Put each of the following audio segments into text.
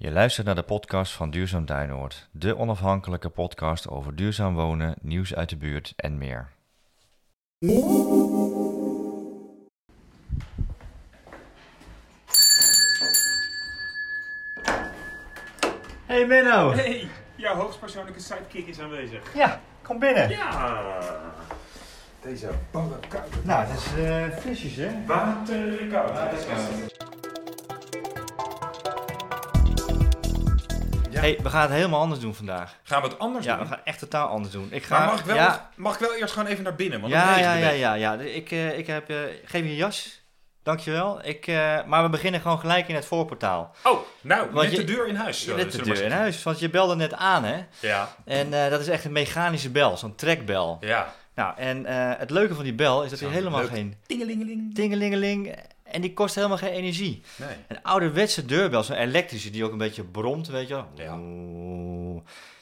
Je luistert naar de podcast van Duurzaam Duinoord, de onafhankelijke podcast over duurzaam wonen, nieuws uit de buurt en meer. Hey Menno! Hey, jouw hoogstpersoonlijke sidekick is aanwezig. Ja, kom binnen. Ja. Deze bange koude Nou, het is eh frisjes hè? waterkoud. Ja. Hey, we gaan het helemaal anders doen vandaag. Gaan we het anders Ja, we doen? gaan echt totaal anders doen. Ik ga, Maar mag ik, wel, ja, mag ik wel eerst gewoon even naar binnen? Want ja, ja, ja, ja, ja. Ik, eh, ik heb, eh, geef je je jas. Dankjewel. Ik, eh, maar we beginnen gewoon gelijk in het voorportaal. Oh, nou, Want met je- de deur in huis. Eh, bent de deur in huis, want je belde net aan, hè? Ja, En dat is echt een mechanische bel, zo'n trekbel. ja. Nou, en het leuke van die bel is dat hij helemaal leuk- geen Tingelingeling. tingelingeling en die kost helemaal geen energie. Nee. Een ouderwetse deurbel, zo'n elektrische, die ook een beetje bromt, weet je wel. Ja.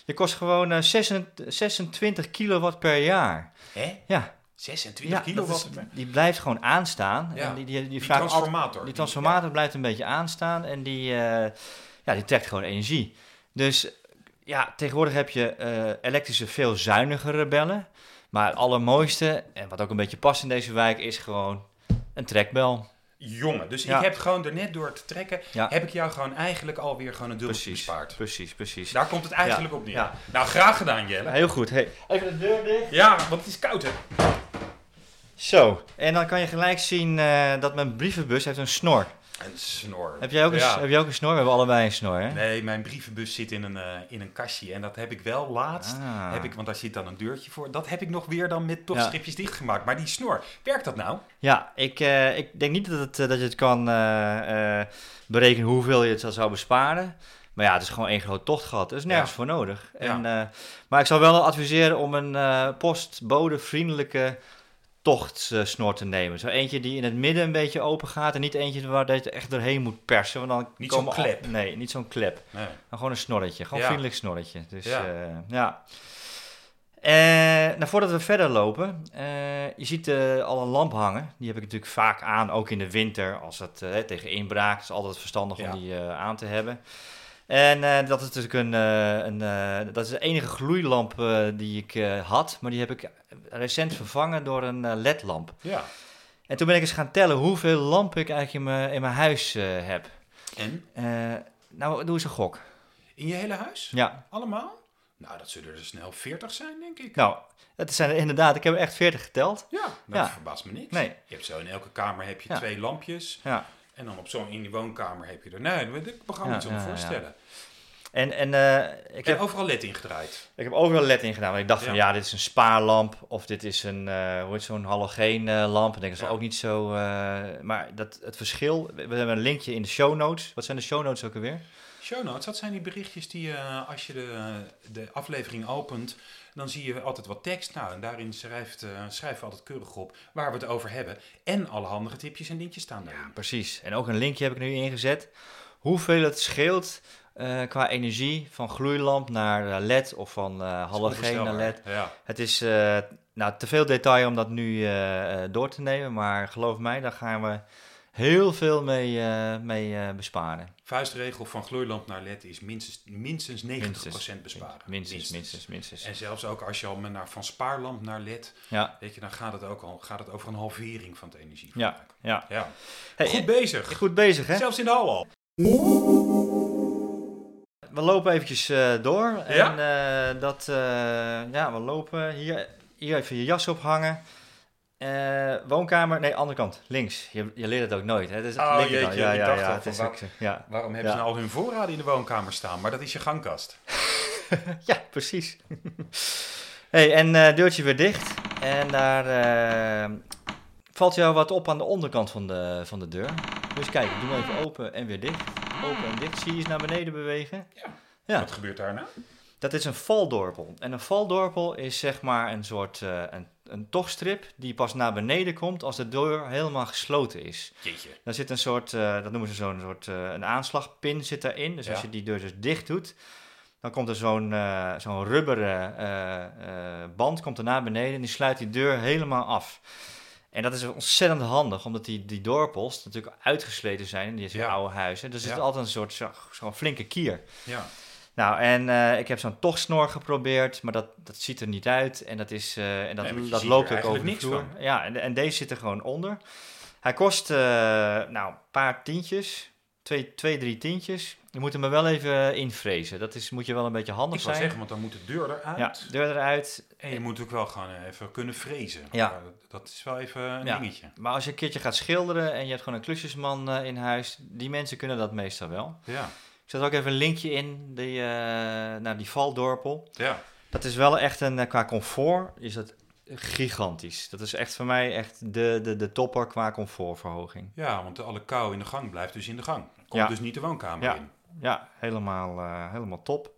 Die kost gewoon eh, 26 26 kilowatt per jaar. Hè? Ja, 26 ja kilowatt? is- die blijft gewoon aanstaan. Ja. En die, die, die, Die vraagt altijd- transformator. die transformator blijft een beetje aanstaan en die, eh, ja, die trekt gewoon energie. Dus ja, tegenwoordig heb je eh, elektrische veel zuinigere bellen. Maar het allermooiste, en wat ook een beetje past in deze wijk, is gewoon een trekbel. Jongen, dus Ja. ik heb gewoon er net door te trekken, Ja. heb ik jou gewoon eigenlijk alweer gewoon een dubbeltje Precies, bespaard. precies, precies. Daar komt het eigenlijk Ja. op neer. Ja. Nou, graag gedaan Jelle. Heel goed. Hey. Even de deur dicht. Ja, want het is koud hè. Zo, en dan kan je gelijk zien eh, dat mijn brievenbus heeft een snor. Een snor. Heb jij ook een, Ja. heb jij ook een snor? We hebben allebei een snor, hè? Nee, mijn brievenbus zit in een, eh, in een kastje. En dat heb ik wel laatst. Ah. Heb ik, want daar zit dan een deurtje voor. Dat heb ik nog weer dan met topstripjes dichtgemaakt. Maar die snor, werkt dat nou? Ja, ik, eh, ik denk niet dat, het, eh, dat je het kan berekenen hoeveel je het zou- besparen. Maar ja, het is gewoon één groot tochtgat. Er is nergens Ja. voor nodig. Ja. En, maar ik zou wel adviseren om een postbode-vriendelijke tochtsnor te nemen. Zo eentje die in het midden een beetje open gaat. En niet eentje waar je echt doorheen moet persen. Want dan Niet zo'n al- klep. nee, niet zo'n klep. Nee. Maar gewoon een snorretje. Gewoon Ja. vriendelijk snorretje. Dus Ja. ja. ja. Eh, nou, voordat we verder lopen, eh, je ziet eh, al een lamp hangen. Die heb ik natuurlijk vaak aan, ook in de winter, als het eh, tegen inbraak. Is altijd verstandig Ja. om die eh, aan te hebben. En eh, dat is natuurlijk een, eh, een eh, dat is de enige gloeilamp die ik had, maar die heb ik recent vervangen door een ledlamp. Ja. En toen ben ik eens gaan tellen hoeveel lampen ik eigenlijk in mijn, in mijn huis heb. En? Nou, doe eens een gok. In je hele huis? Ja, Allemaal? Nou, dat zullen er snel 40 zijn, denk ik. Nou, het zijn er inderdaad, ik heb er echt 40 geteld. Ja, dat Ja. verbaast me niks. Nee. Je hebt zo in elke kamer heb je Ja. twee lampjes. Ja. En dan op zo'n in die woonkamer heb je er... Nee, ik kan me ja, ja. voorstellen. En, en eh, ik, heb, heb overal led ingedraaid. ik heb overal LED in gedaan. Want ik dacht van Ja. ja, dit is een spaarlamp. Of dit is een, eh hoe heet zo'n halogeen eh, lamp. Ik denk dat is Ja. ook niet zo. eh, maar dat, het verschil, we, hebben een linkje in de show notes. Wat zijn de show notes ook alweer? Show notes, dat zijn die berichtjes die als je de, de aflevering opent, dan zie je altijd wat tekst. Nou, en daarin schrijft, schrijven we altijd keurig op waar we het over hebben. En alle handige tipjes en dingetjes staan daarin. Precies. En ook een linkje heb ik nu ingezet. Hoeveel het scheelt eh, qua energie van gloeilamp naar eh, LED of van eh halogeen naar LED. Ja. Het is eh, nou, te veel detail om dat nu door te nemen, maar geloof mij, daar gaan we heel veel mee, eh, mee besparen. Vuistregel van gloeilamp naar LED is minstens, minstens 90% besparen. Minstens, minstens, minstens. En zelfs ook als je al met naar, van spaarlamp naar LED, Ja, weet je, dan gaat het ook al gaat het over een halvering van het energie. ja, ja. ja. Hey, Goed bezig. goed bezig, hè? Zelfs in de hal al. We lopen eventjes eh, door. Ja? En eh, dat, eh, ja, we lopen hier, hier even je jas ophangen. Woonkamer, nee, andere kant, links. Je, je leert het ook nooit, hè? Het is Oh, jeetje, ja, ja, dacht ja, al het is waar- ook zo, ja. Waarom hebben Ja. ze nou al hun voorraden in de woonkamer staan? Maar dat is je gangkast. Ja, precies. hey, en deurtje weer dicht. En daar valt jou wat op aan de onderkant van de, van de deur. Dus kijk, doe hem even open en weer dicht. Open en dicht. Zie je eens naar beneden bewegen? Ja. Ja, Wat gebeurt daar nou? dat is een valdorpel. En een valdorpel is zeg maar een soort eh, een, een tochtstrip die pas naar beneden komt als de deur helemaal gesloten is. Jeetje. Daar zit een soort, eh, dat noemen ze zo'n soort, eh, een aanslagpin zit daarin. Dus als je die deur dus dicht doet, dan komt er zo'n eh, zo'n rubberen eh, eh, band komt er naar beneden en die sluit die deur helemaal af. En dat is ontzettend handig, omdat die, die dorpels natuurlijk uitgesleten zijn in deze Ja. oude huizen. Dus er zit Ja. altijd een soort zo- zo'n flinke kier. Ja. Nou, en eh, ik heb zo'n tochsnor geprobeerd, maar dat, dat ziet er niet uit. En dat, is, eh, en dat, Nee, dat loopt ook over de vloer. niks Ja, en, en deze zit er gewoon onder. Hij kost, eh, nou, een paar tientjes. Twee, twee, drie tientjes. Je moet hem er wel even invrezen. Dat is, moet je wel een beetje handig Ik zijn. zeggen, want dan moet de deur eruit. ja, deur eruit. En je moet ook wel gewoon even kunnen frezen. Ja. Dat is wel even een Ja. dingetje. Maar als je een keertje gaat schilderen en je hebt gewoon een klusjesman eh, in huis, die mensen kunnen dat meestal wel. Ja. Ik zet ook even een linkje in, die, eh, naar die valdorpel. Ja. Dat is wel echt een, eh, qua comfort is dat gigantisch. Dat is echt voor mij echt de, de, de topper qua comfortverhoging. ja, want alle kou in de gang blijft dus in de gang. Ja. dus niet de woonkamer Ja. in. Ja, helemaal, eh, helemaal top.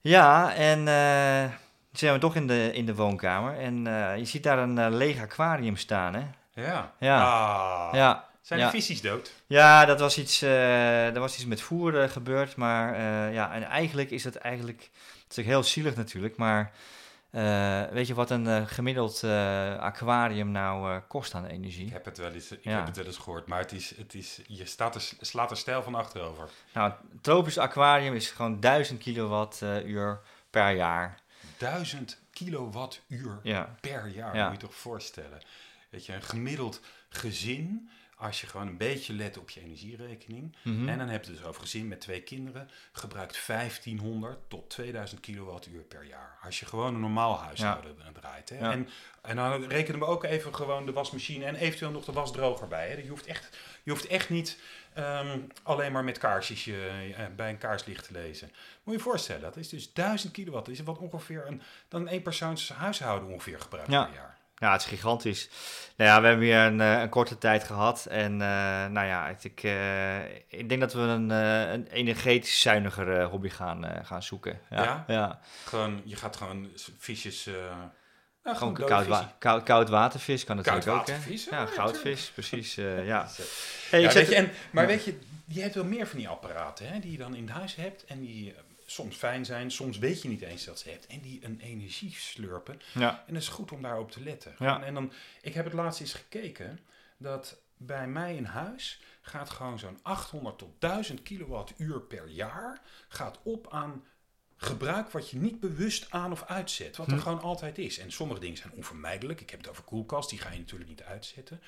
Ja, en eh zijn we toch in de, in de woonkamer. En eh, je ziet daar een leeg aquarium staan, hè? Ja. Ja. Ah. Ja, Zijn de visies dood? Ja, dat was iets, er was iets met voer gebeurd, maar ja, en eigenlijk is het eigenlijk, het is heel zielig natuurlijk, maar eh, weet je wat een eh, gemiddeld eh, aquarium nou kost aan energie? Ik heb het wel eens, ik Ja. heb het wel eens gehoord, maar het is, het is, je staat er, slaat er stijl van achterover. Nou, het tropisch aquarium is gewoon 1000 kilowattuur per jaar. 1000 kilowattuur Ja, per jaar, Ja. moet je toch voorstellen. Weet je, een gemiddeld gezin, als je gewoon een beetje let op je energierekening. Mhm. En dan heb je het dus over gezin met twee kinderen, gebruikt 1500 tot 2000 kilowattuur per jaar. Als je gewoon een normaal huishouden draait. Hè? Ja. En, en dan rekenen we ook even gewoon de wasmachine en eventueel nog de wasdroger bij. Hè? Je, hoeft echt, je hoeft echt niet ehm, alleen maar met kaarsjes je, eh, bij een kaarslicht te lezen. Moet je je voorstellen, dat is dus 1000 kilowatt. Dat is wat ongeveer een, dan een eenpersoons huishouden ongeveer gebruikt Ja. per jaar. Ja, het is gigantisch. Nou ja, we hebben weer een, eh, een korte tijd gehad. En eh, nou ja, ik, eh, ik denk dat we een, een energetisch zuiniger eh, hobby gaan, gaan zoeken. Ja, Ja? ja. Gewoon, je gaat gewoon visjes... nou, Gewoon koud, wa koud, koud watervis kan natuurlijk ook, hè? Ja, goudvis, precies. ja. Hey, Ja, weet je, en, maar weet je, je hebt wel meer van die apparaten hè, die je dan in huis hebt en die soms fijn zijn, soms weet je niet eens dat ze hebt en die een energie slurpen. ja. En het is goed om daarop te letten. Ja. En, dan, ik heb het laatst eens gekeken dat bij mij in huis gaat gewoon zo'n 800 tot 1000 kilowattuur per jaar gaat op aan gebruik wat je niet bewust aan of uitzet. Wat er Hm. gewoon altijd is. En sommige dingen zijn onvermijdelijk. Ik heb het over koelkast, die ga je natuurlijk niet uitzetten.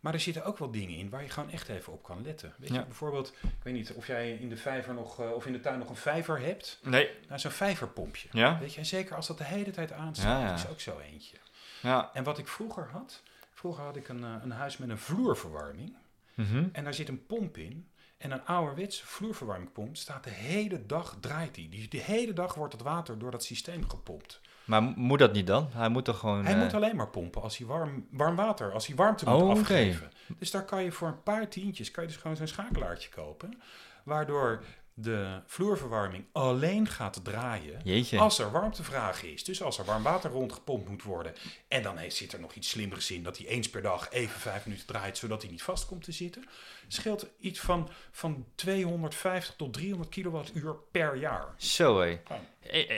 Maar er zitten ook wel dingen in waar je gewoon echt even op kan letten. Weet je, bijvoorbeeld, ik weet niet of jij in de vijver nog, eh, of in de tuin nog een vijver hebt. Nee. Nou, zo'n vijverpompje. Ja? Weet je, en zeker als dat de hele tijd aanstaat, Ja, is ook zo eentje. Ja. En wat ik vroeger had, vroeger had ik een, eh, een huis met een vloerverwarming. Mhm. En daar zit een pomp in. En een ouderwetse vloerverwarmingpomp staat de hele dag, draait die. die. De hele dag wordt het water door dat systeem gepompt. Maar mo- moet dat niet dan? Hij moet toch gewoon... Hij eh, moet alleen maar pompen als hij warm, warm water, als hij warmte moet Oh, afgeven. Dus daar kan je voor een paar tientjes, kan je dus gewoon zo'n schakelaartje kopen. Waardoor de vloerverwarming alleen gaat draaien Jeetje. als er warmtevraag is. Dus als er warm water rondgepompt moet worden. En dan heeft, zit er nog iets slimmers in dat hij eens per dag even vijf minuten draait, zodat hij niet vast komt te zitten. Scheelt iets van, van 250 tot 300 kilowattuur per jaar. Zo hé. Ja.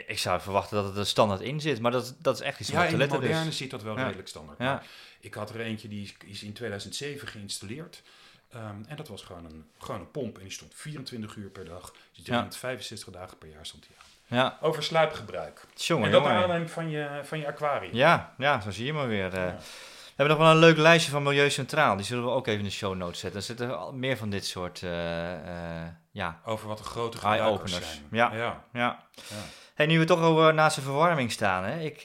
Ik, zou verwachten dat het er standaard in zit, maar dat, dat is echt iets om Ja, op te in de letten dus. moderne zit dat wel Ja. redelijk standaard. Ja. Ik had er eentje die is in 2007 geïnstalleerd. Ehm, en dat was gewoon een, gewoon een pomp. En die stond 24 uur per dag. Dus 365 dagen per jaar stond die aan. Ja, Over sluipgebruik. jongen, en dat naar aanleiding van je, van je aquarium. Ja, ja, zo zie je maar weer. eh. Ja. We hebben nog wel een leuk lijstje van Milieu Centraal. Die zullen we ook even in de show notes zetten. Er zitten meer van dit soort, eh, eh, ja, Over wat de grote gebruikers zijn. Ja. ja. ja. ja. Hey, nu we toch over naast de verwarming staan. Hè? Ik,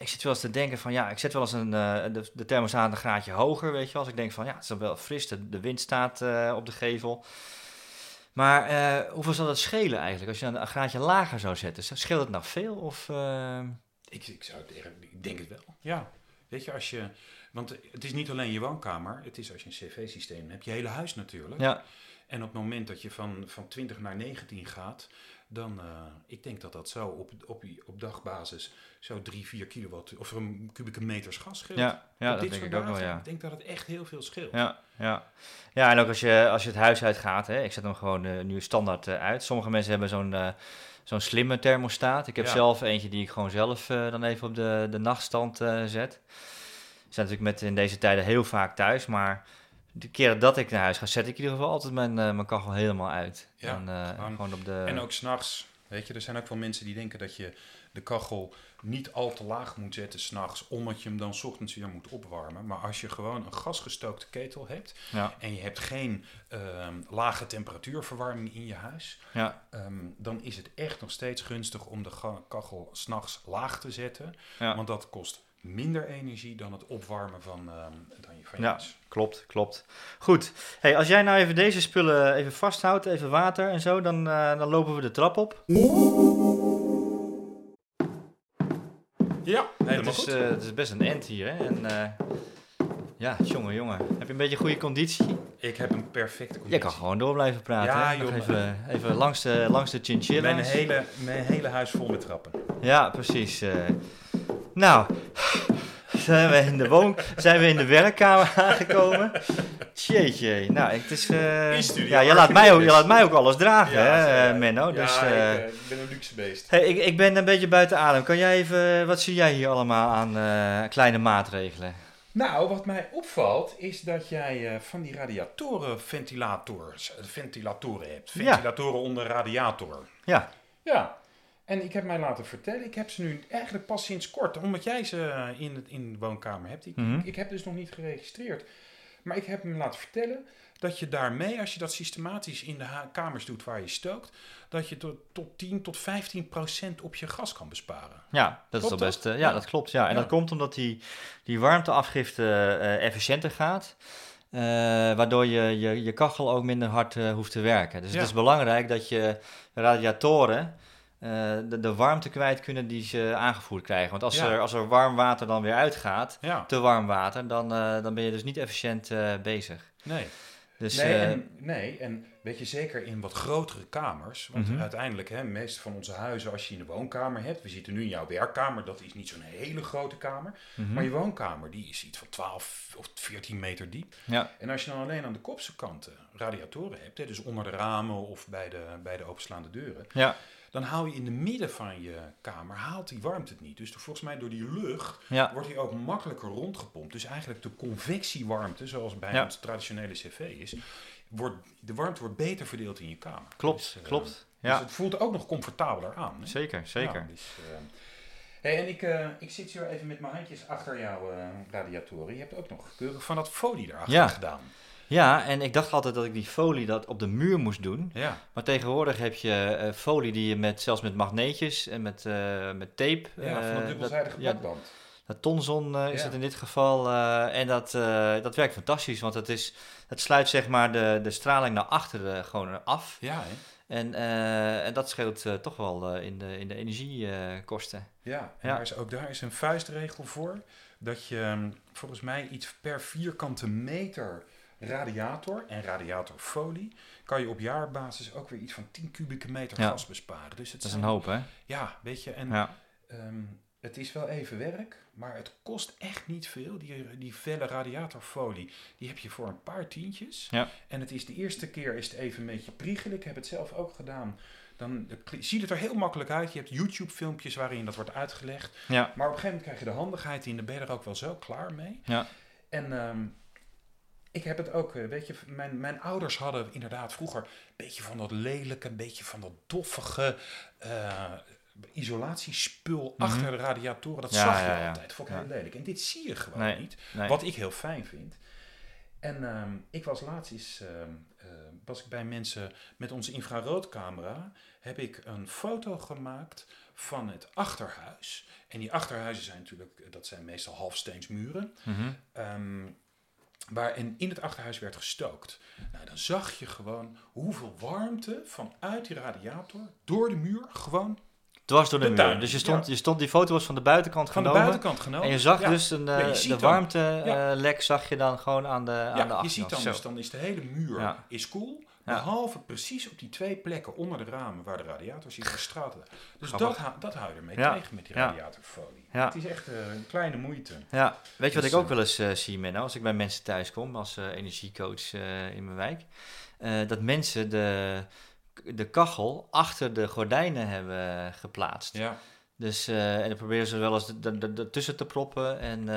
ik zit wel eens te denken van, ja, ik zet wel eens een, eh, de, de thermostaat een graadje hoger, weet je wel. Als ik denk van, ja, het is wel fris, de, de wind staat eh, op de gevel. Maar eh, hoeveel zal dat schelen eigenlijk als je een, een graadje lager zou zetten? Scheelt het nou veel of... Ik, ik, zou het, ik denk het wel. Ja. Weet je, als je... Want het is niet alleen je woonkamer. Het is als je een cv-systeem hebt. Je hele huis natuurlijk. ja, En op het moment dat je van, van 20 naar 19 gaat, dan, eh, ik denk dat dat zo op, op, op dagbasis zo 3, 4 kilowatt of een kubieke meters gas scheelt. ja, ja Op dat denk ik ook wel, ja. Ik denk dat het echt heel veel scheelt. Ja, ja. ja, en ook als je, als je het huis uitgaat, hè, ik zet hem gewoon eh, nu standaard eh, uit. Sommige mensen hebben zo'n zo'n slimme thermostaat. Ik heb Ja. zelf eentje die ik gewoon zelf dan even op de, de nachtstand zet. zijn natuurlijk met in deze tijden heel vaak thuis, maar de keer dat ik naar huis ga, zet ik in ieder geval altijd mijn, eh, mijn kachel helemaal uit. Ja, en, eh, gewoon- gewoon op de... En ook s'nachts. Weet je, er zijn ook wel mensen die denken dat je de kachel niet al te laag moet zetten s'nachts, omdat je hem dan 's ochtends weer moet opwarmen. Maar als je gewoon een gasgestookte ketel hebt ja, en je hebt geen ehm, lage temperatuurverwarming in je huis, ja, ehm, dan is het echt nog steeds gunstig om de kachel s'nachts laag te zetten. ja. Want dat kost minder energie dan het opwarmen van, ehm, dan je, van je Ja. huis. Klopt, klopt. Goed. Hey, als jij nou even deze spullen even vasthoudt, even water en zo, dan, eh, dan lopen we de trap op. Ja, Het is, goed. eh, het is best een end hier, hè? En, eh, ja, jongen, jongen. Heb je een beetje goede conditie? Ik heb een perfecte conditie. Je kan gewoon door blijven praten. Ja, joh. even, even langs de, langs de chinchilla's. Mijn hele, mijn hele huis vol met trappen. Ja, precies. Nou, zijn we, in de woon, zijn we in de werkkamer aangekomen. Jeetje, nou, het is... eh, ja, je laat, mij ook, je Archibald. laat mij ook alles dragen, hè, eh, Menno. Ja, Dus, ik, eh, ik ben een luxe beest. hey, ik, ik ben een beetje buiten adem. Kan jij even, wat zie jij hier allemaal aan kleine maatregelen? Nou, wat mij opvalt is dat jij van die radiatoren ventilators, ventilatoren hebt. Ja. Ventilatoren onder radiator. Ja, Ja. En ik heb mij laten vertellen, ik heb ze nu eigenlijk pas sinds kort, omdat jij ze eh, in, het, in de woonkamer hebt. Ik, Mhm. ik heb dus nog niet geregistreerd. Maar ik heb me laten vertellen dat je daarmee, als je dat systematisch in de kamers doet waar je stookt, dat je tot, tot 10 tot 15 procent op je gas kan besparen. ja dat is Klopt toch best... dat? eh, ja, Ja. dat klopt, ja. En Ja. dat komt omdat die, die warmteafgifte eh, efficiënter gaat. waardoor je, je je kachel ook minder hard hoeft te werken. Dus Ja. het is belangrijk dat je radiatoren de, de warmte kwijt kunnen die ze aangevoerd krijgen. Want als, Ja. er, als er warm water dan weer uitgaat, Ja, te warm water, dan, eh, dan ben je dus niet efficiënt eh, bezig. nee. Dus nee, eh, en, nee, en weet je, zeker in wat grotere kamers. Want Mhm. uiteindelijk, hè, de meeste van onze huizen, als je in de woonkamer hebt. We zitten nu in jouw werkkamer, dat is niet zo'n hele grote kamer. mhm. Maar je woonkamer, die is iets van 12 of 14 meter diep. ja, En als je dan alleen aan de kopse kanten radiatoren hebt, hè, dus onder de ramen of bij de, bij de openslaande deuren. ja, Dan haal je in de midden van je kamer, haalt die warmte het niet. Dus volgens mij door die lucht ja, wordt hij ook makkelijker rondgepompt. Dus eigenlijk de convectiewarmte, zoals bij Ja. ons traditionele cv is, wordt, de warmte wordt beter verdeeld in je kamer. klopt, Dus, eh, klopt. Dus het voelt ook nog comfortabeler aan. Hè? zeker, zeker. Ja, dus, eh, hey, en ik, eh, ik zit hier even met mijn handjes achter jouw radiatoren. Je hebt ook nog keurig van dat folie erachter Ja. gedaan. Ja, en ik dacht altijd dat ik die folie dat op de muur moest doen. Ja, Maar tegenwoordig heb je eh, folie die je met, zelfs met magneetjes en met, eh, met tape... ja van eh, dat dubbelzijdige ja, plakband. Dat tonzon eh, is Ja. het in dit geval. eh, en dat, eh, dat werkt fantastisch, want het, is, het sluit zeg maar de, de straling naar achteren gewoon af. Ja, hè? En, eh, en dat scheelt eh, toch wel eh, in de, in de energiekosten. Ja, en Ja. Daar is, ook daar is een vuistregel voor. Dat je hm, volgens mij iets per vierkante meter radiator en radiatorfolie... kan je op jaarbasis ook weer iets van 10 kubieke meter Ja. gas besparen. Dus het dat is een hoop, hè? Ja, weet je, en Ja, ehm, het is wel even werk, maar het kost echt niet veel. Die, die felle radiatorfolie, die heb je voor een paar tientjes. Ja. En het is de eerste keer is het even een beetje priegelen. Ik heb het zelf ook gedaan. Dan ziet het er heel makkelijk uit. Je hebt YouTube-filmpjes waarin dat wordt uitgelegd. ja, Maar op een gegeven moment krijg je de handigheid in. Dan ben je er ook wel zo klaar mee. ja, En ehm, ik heb het ook, eh, weet je, mijn, mijn ouders hadden inderdaad vroeger een beetje van dat lelijke, een beetje van dat doffige eh, isolatiespul Mhm. achter de radiatoren. Dat Ja, zag je ja, ja. altijd. Vond ik heel lelijk. En dit zie je gewoon Nee, niet. nee. Wat ik heel fijn vind. En ehm, ik was laatst eens, ehm, eh, was ik bij mensen met onze infraroodcamera, heb ik een foto gemaakt van het achterhuis. En die achterhuizen zijn natuurlijk, dat zijn meestal halfsteensmuren. Ehm, waar en in het achterhuis werd gestookt. Nou, dan zag je gewoon hoeveel warmte vanuit die radiator door de muur gewoon Dwars door de, De muur. tuin, Dus je stond, ja. je stond, die foto was van de buitenkant van de genomen. buitenkant genomen. En je zag Ja. dus een, eh, Ja, je ziet de warmtelek zag je dan gewoon aan de, aan de Ja, je ziet dan, dus dan is de hele muur is koel. Ja. Behalve precies op die twee plekken onder de ramen waar de radiator zit gestraten. Dus Grappig. dat, hou- dat hou je ermee tegen met die radiatorfolie. Het is echt eh, een kleine moeite. Ja, weet je wat Dus, ik ook eh, wel eens eh, zie, Menno, als ik bij mensen thuis kom als energiecoach in mijn wijk, dat mensen de, de kachel achter de gordijnen hebben geplaatst. Ja. Dus, en dan proberen ze wel eens er- er- er- ertussen te proppen. En,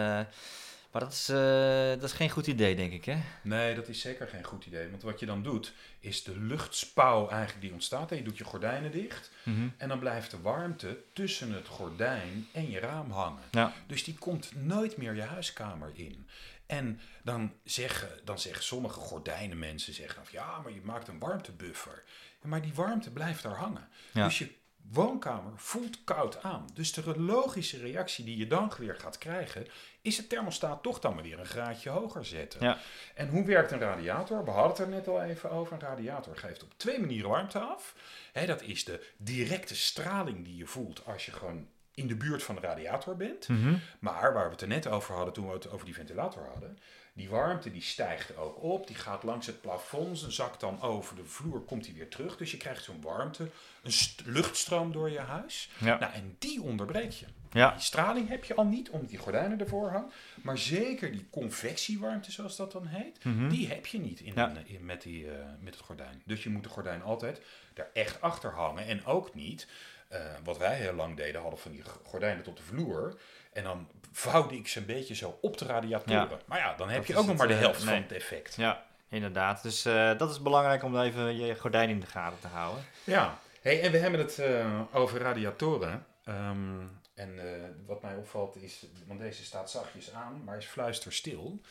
Maar dat is, eh, dat is geen goed idee, denk ik, hè? Nee, dat is zeker geen goed idee. Want wat je dan doet, is de luchtspouw eigenlijk die ontstaat. Je doet je gordijnen dicht. Mhm. En dan blijft de warmte tussen het gordijn en je raam hangen. Ja. Dus die komt nooit meer je huiskamer in. En dan zeggen, dan zeggen sommige gordijnenmensen zeggen van ja, maar je maakt een warmtebuffer. Maar die warmte blijft daar hangen. Ja. Dus je woonkamer voelt koud aan. Dus de logische reactie die je dan weer gaat krijgen, is het thermostaat toch dan maar weer een graadje hoger zetten. Ja. En hoe werkt een radiator? We hadden het er net al even over. Een radiator geeft op twee manieren warmte af. Hè, dat is de directe straling die je voelt als je gewoon in de buurt van de radiator bent. Mhm. Maar waar we het er net over hadden toen we het over die ventilator hadden. Die warmte die stijgt ook op, die gaat langs het plafond, ze zakt dan over de vloer, komt die weer terug. Dus je krijgt zo'n warmte, een st- luchtstroom door je huis. Ja. Nou, en die onderbreek je. Ja. Die straling heb je al niet, omdat die gordijnen ervoor hangen. Maar zeker die convectiewarmte, zoals dat dan heet, Mhm. die heb je niet in, Ja. een- in- met, die, eh, met het gordijn. Dus je moet de gordijn altijd daar echt achter hangen. En ook niet, eh, wat wij heel lang deden, hadden van die gordijnen tot de vloer. En dan vouwde ik ze een beetje zo op de radiatoren. Ja. Maar ja, dan heb Dat je ook nog maar de eh, helft nee. van het effect. Ja, inderdaad. Dus eh, dat is belangrijk om even je gordijn in de gaten te houden. Ja, hey, en we hebben het eh, over radiatoren. Ehm, en wat mij opvalt is, want deze staat zachtjes aan, maar is fluisterstil.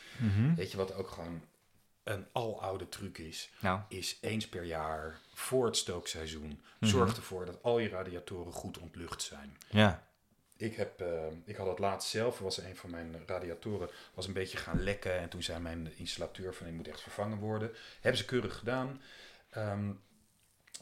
Weet je wat ook gewoon een aloude truc is? Nou, Is eens per jaar voor het stookseizoen Mhm. zorg ervoor dat al je radiatoren goed ontlucht zijn. ja. Ik, heb, eh, ik had het laatst zelf, was een van mijn radiatoren, was een beetje gaan lekken. En toen zei mijn installateur van, die moet echt vervangen worden. Hebben ze keurig gedaan. Ehm,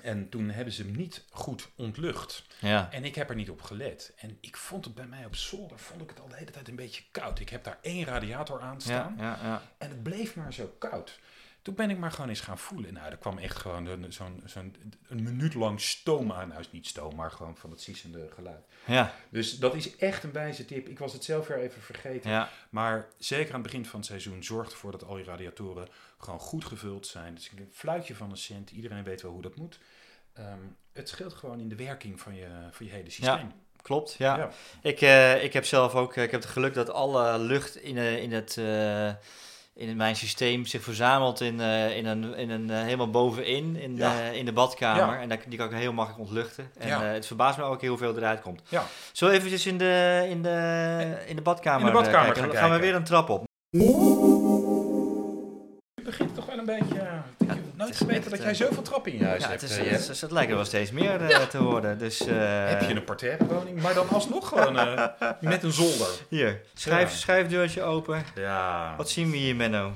en toen hebben ze hem niet goed ontlucht. Ja. En ik heb er niet op gelet. En ik vond het bij mij op zolder, vond ik het al de hele tijd een beetje koud. Ik heb daar één radiator aan staan. ja, ja. En het bleef maar zo koud. Toen ben ik maar gewoon eens gaan voelen. Nou, er kwam echt gewoon zo'n zo'n een minuut lang stoom aan. Nou, is niet stoom, maar gewoon van het siezende geluid. Ja, Dus dat is echt een wijze tip. Ik was het zelf weer even vergeten. ja. Maar zeker aan het begin van het seizoen, zorg ervoor dat al je radiatoren gewoon goed gevuld zijn. Dus een fluitje van een cent, iedereen weet wel hoe dat moet. Ehm, het scheelt gewoon in de werking van je, van je hele systeem. Klopt, ja. Ja. Ik, eh, ik heb zelf ook eh, ik heb het geluk dat alle lucht in, eh, in, het, in mijn systeem zich verzamelt in, eh, in een, in een eh, helemaal bovenin in, Ja. de, in de badkamer. Ja. En daar, die kan ik heel makkelijk ontluchten. En Ja. eh, het verbaast me elke keer hoeveel eruit komt. Ja. Zo eventjes in de, in de, in de badkamer, In de badkamer kijken. gaan we weer een trap op. Het begint toch een beetje... eh, ik heb het nooit geweten dat eh, jij zoveel trappen in je huis Ja, hebt. het, is, eh, het, is- het lijkt er wel steeds meer eh, te worden. Dus, eh, Heb je een parterre woning, maar dan alsnog gewoon eh, met een zolder. Hier, schrijf, schrijfdeurtje open. Ja. Wat zien we hier, Menno?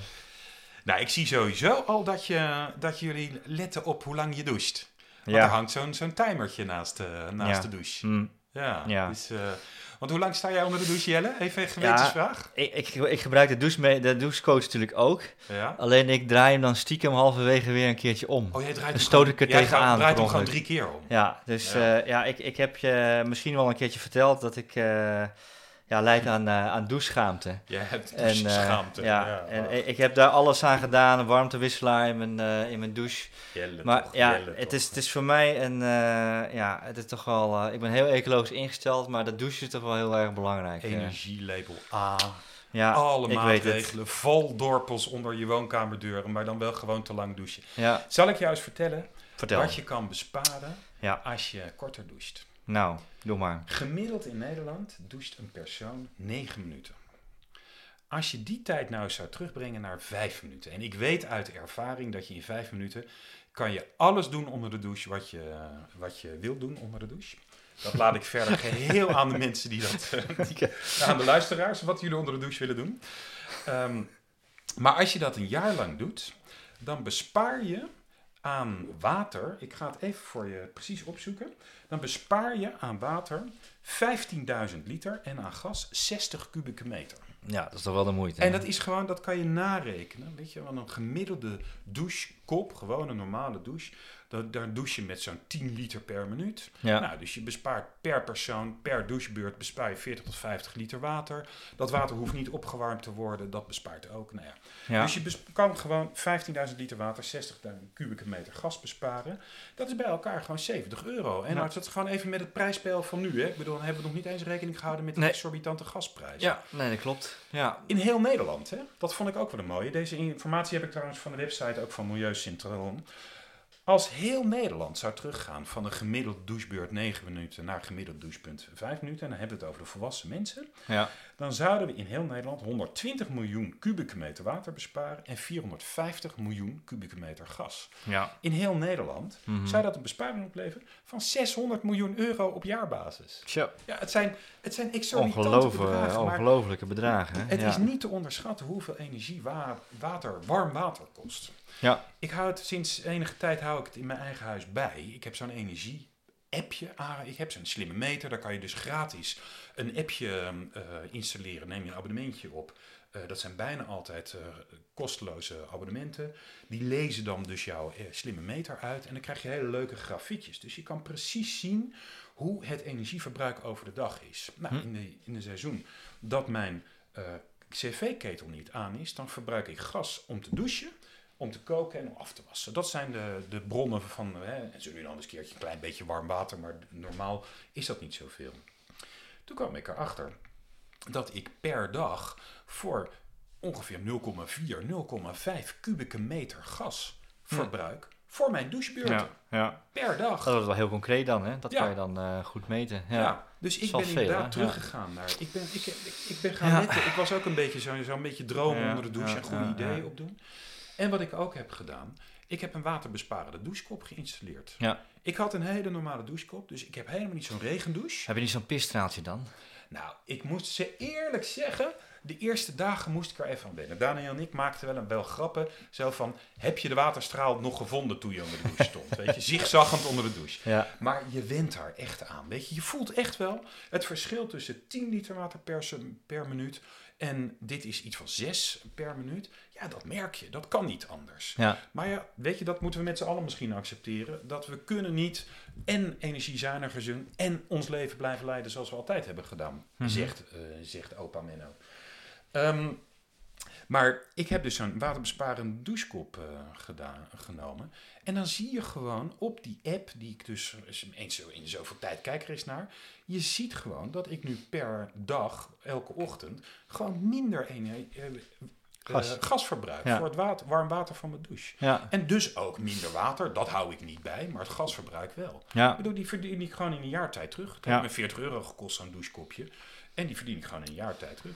Nou, ik zie sowieso al dat, je, dat jullie letten op hoe lang je doucht. Want Ja. er hangt zo'n zo'n timertje naast, eh, naast de douche. Hm. Ja. Ja. Dus, eh, want hoe lang sta jij onder de douche, Jelle? Even een gewetensvraag. Ik, ik, ik gebruik de, douche de douchecoach natuurlijk ook. Ja. Alleen ik draai hem dan stiekem halverwege weer een keertje om. Oh, jij draait Dan stoot ik er jij tegenaan, gaat- draait hem gewoon drie keer om. Ja, dus Ja. ja, ja ik, ik heb je misschien wel een keertje verteld dat ik eh ja, leid aan, eh, aan doucheschaamte. Jij hebt En, eh, doucheschaamte. ja, en ik- heb daar alles aan gedaan, een warmtewisselaar in mijn, eh, in mijn douche. Jelle Maar toch, ja, het toch. is, het is voor mij een, eh, ja, het is toch wel, ik ben heel ecologisch ingesteld, maar dat douchen is toch wel heel erg belangrijk. Energielabel A. ja, Alle ik weet het. maatregelen. Vol dorpels onder je woonkamerdeuren, maar dan wel gewoon te lang douchen. Ja, Zal ik jou eens vertellen vertel. wat je kan besparen Ja. als je korter doucht? Nou, doe maar. Gemiddeld in Nederland doucht een persoon 9 minuten. Als je die tijd nou eens zou terugbrengen naar 5 minuten. En ik weet uit ervaring dat je in 5 minuten kan je alles doen onder de douche wat je, wat je wil doen onder de douche. Dat laat ik verder geheel aan de mensen die dat, die- aan de luisteraars, wat jullie onder de douche willen doen. Ehm, maar als je dat een jaar lang doet, dan bespaar je aan water, ik ga het even voor je precies opzoeken, dan bespaar je aan water 15.000 liter en aan gas 60 kubieke meter. Ja, dat is toch wel de moite. En hè? dat is gewoon, dat kan je narekenen. Weet je, want een gemiddelde douche kop, gewoon een normale douche. Da- daar douche je met zo'n 10 liter per minuut. Ja. Nou, dus je bespaart per persoon, per douchebeurt bespaar je 40 tot 50 liter water. Dat water hoeft niet opgewarmd te worden, dat bespaart ook. Nou ja. ja. Dus je kan gewoon 15.000 liter water, 60.000 kubieke meter gas besparen. Dat is bij elkaar gewoon 70 euro. En als het gewoon even met het prijsspel van nu, hè. ik bedoel, dan hebben we nog niet eens rekening gehouden met de Nee. exorbitante gasprijs. ja, nee, dat klopt. Ja. In heel Nederland, hè? dat vond ik ook wel een mooie. Deze informatie heb ik trouwens van de website ook van Milieu Centraal. Als heel Nederland zou teruggaan van een gemiddeld douchebeurt 9 minuten naar gemiddeld douchepunt 5 minuten, en dan hebben we het over de volwassen mensen, Ja. dan zouden we in heel Nederland 120 miljoen kubieke meter water besparen en 450 miljoen kubieke meter gas. Ja. In heel Nederland Mhm. zou dat een besparing opleveren van 600 miljoen euro op jaarbasis. Zo. Ja, het zijn, het zijn exorbitante bedragen, maar ongelofelijke bedragen. hè? het ja. is niet te onderschatten hoeveel energie wa- water, warm water kost. Ja. Ik hou het sinds enige tijd hou ik het in mijn eigen huis bij. Ik heb zo'n energie appje. Ik heb zo'n slimme meter. Daar kan je dus gratis een appje eh, installeren. Neem je een abonnementje op. Eh, dat zijn bijna altijd eh, kosteloze abonnementen. Die lezen dan dus jouw slimme meter uit. En dan krijg je hele leuke grafiekjes. Dus je kan precies zien hoe het energieverbruik over de dag is. Nou, Hm. in, de, in een seizoen dat mijn cv-ketel niet aan is, dan verbruik ik gas om te douchen, om te koken en om af te wassen. Dat zijn de, de bronnen van, hè, en zo nu dan eens een keertje een klein beetje warm water, maar normaal is dat niet zoveel. Toen kwam ik erachter dat ik per dag voor ongeveer 0,4, 0,5 kubieke meter gas verbruik voor mijn douchebeurten. Ja. ja. Per dag. Dat wordt wel heel concreet dan, hè? Dat Ja. kan je dan eh, goed meten. Ja. Ja. dus ik is ben veel, inderdaad hè? teruggegaan naar. Ik ben, ik, ik, ik ben gaan Ja. letten. Ik was ook een beetje zo'n zo'n beetje dromen Ja, onder de douche ja, en goede ja, ideeën ja. opdoen. En wat ik ook heb gedaan, ik heb een waterbesparende douchekop geïnstalleerd. Ja. Ik had een hele normale douchekop, dus ik heb helemaal niet zo'n regendouche. Heb je niet zo'n pisstraaltje dan? Nou, ik moest ze eerlijk zeggen, de eerste dagen moest ik er even aan wennen. Daniel en ik maakten wel een wel grappen. Zo van, heb je de waterstraal nog gevonden toen je onder de douche stond? Weet je, zigzaggend onder de douche. Ja. Maar je went daar echt aan. Weet je, je voelt echt wel het verschil tussen 10 liter water per, per minuut en dit is iets van 6 per minuut. Ja, dat merk je. Dat kan niet anders. Ja. Maar ja, weet je, dat moeten we met z'n allen misschien accepteren. Dat we kunnen niet en energiezuiniger zijn en ons leven blijven leiden zoals we altijd hebben gedaan, Mhm. zegt, eh, zegt opa Menno. Ehm, maar ik heb dus zo'n waterbesparende douchekop eh, gedaan, genomen. En dan zie je gewoon op die app, die ik dus eens zo in zoveel tijd kijk er eens naar. Je ziet gewoon dat ik nu per dag, elke ochtend, gewoon minder ener- eh, eh, Gas. gas verbruik Ja. voor het water, warm water van mijn douche. En dus ook minder water, dat hou ik niet bij, maar het gasverbruik wel. Ik bedoel, die verdien ik gewoon in een jaar tijd terug. Het heeft me 40 euro gekost, zo'n douchekopje. En die verdien ik gewoon in een jaar tijd terug.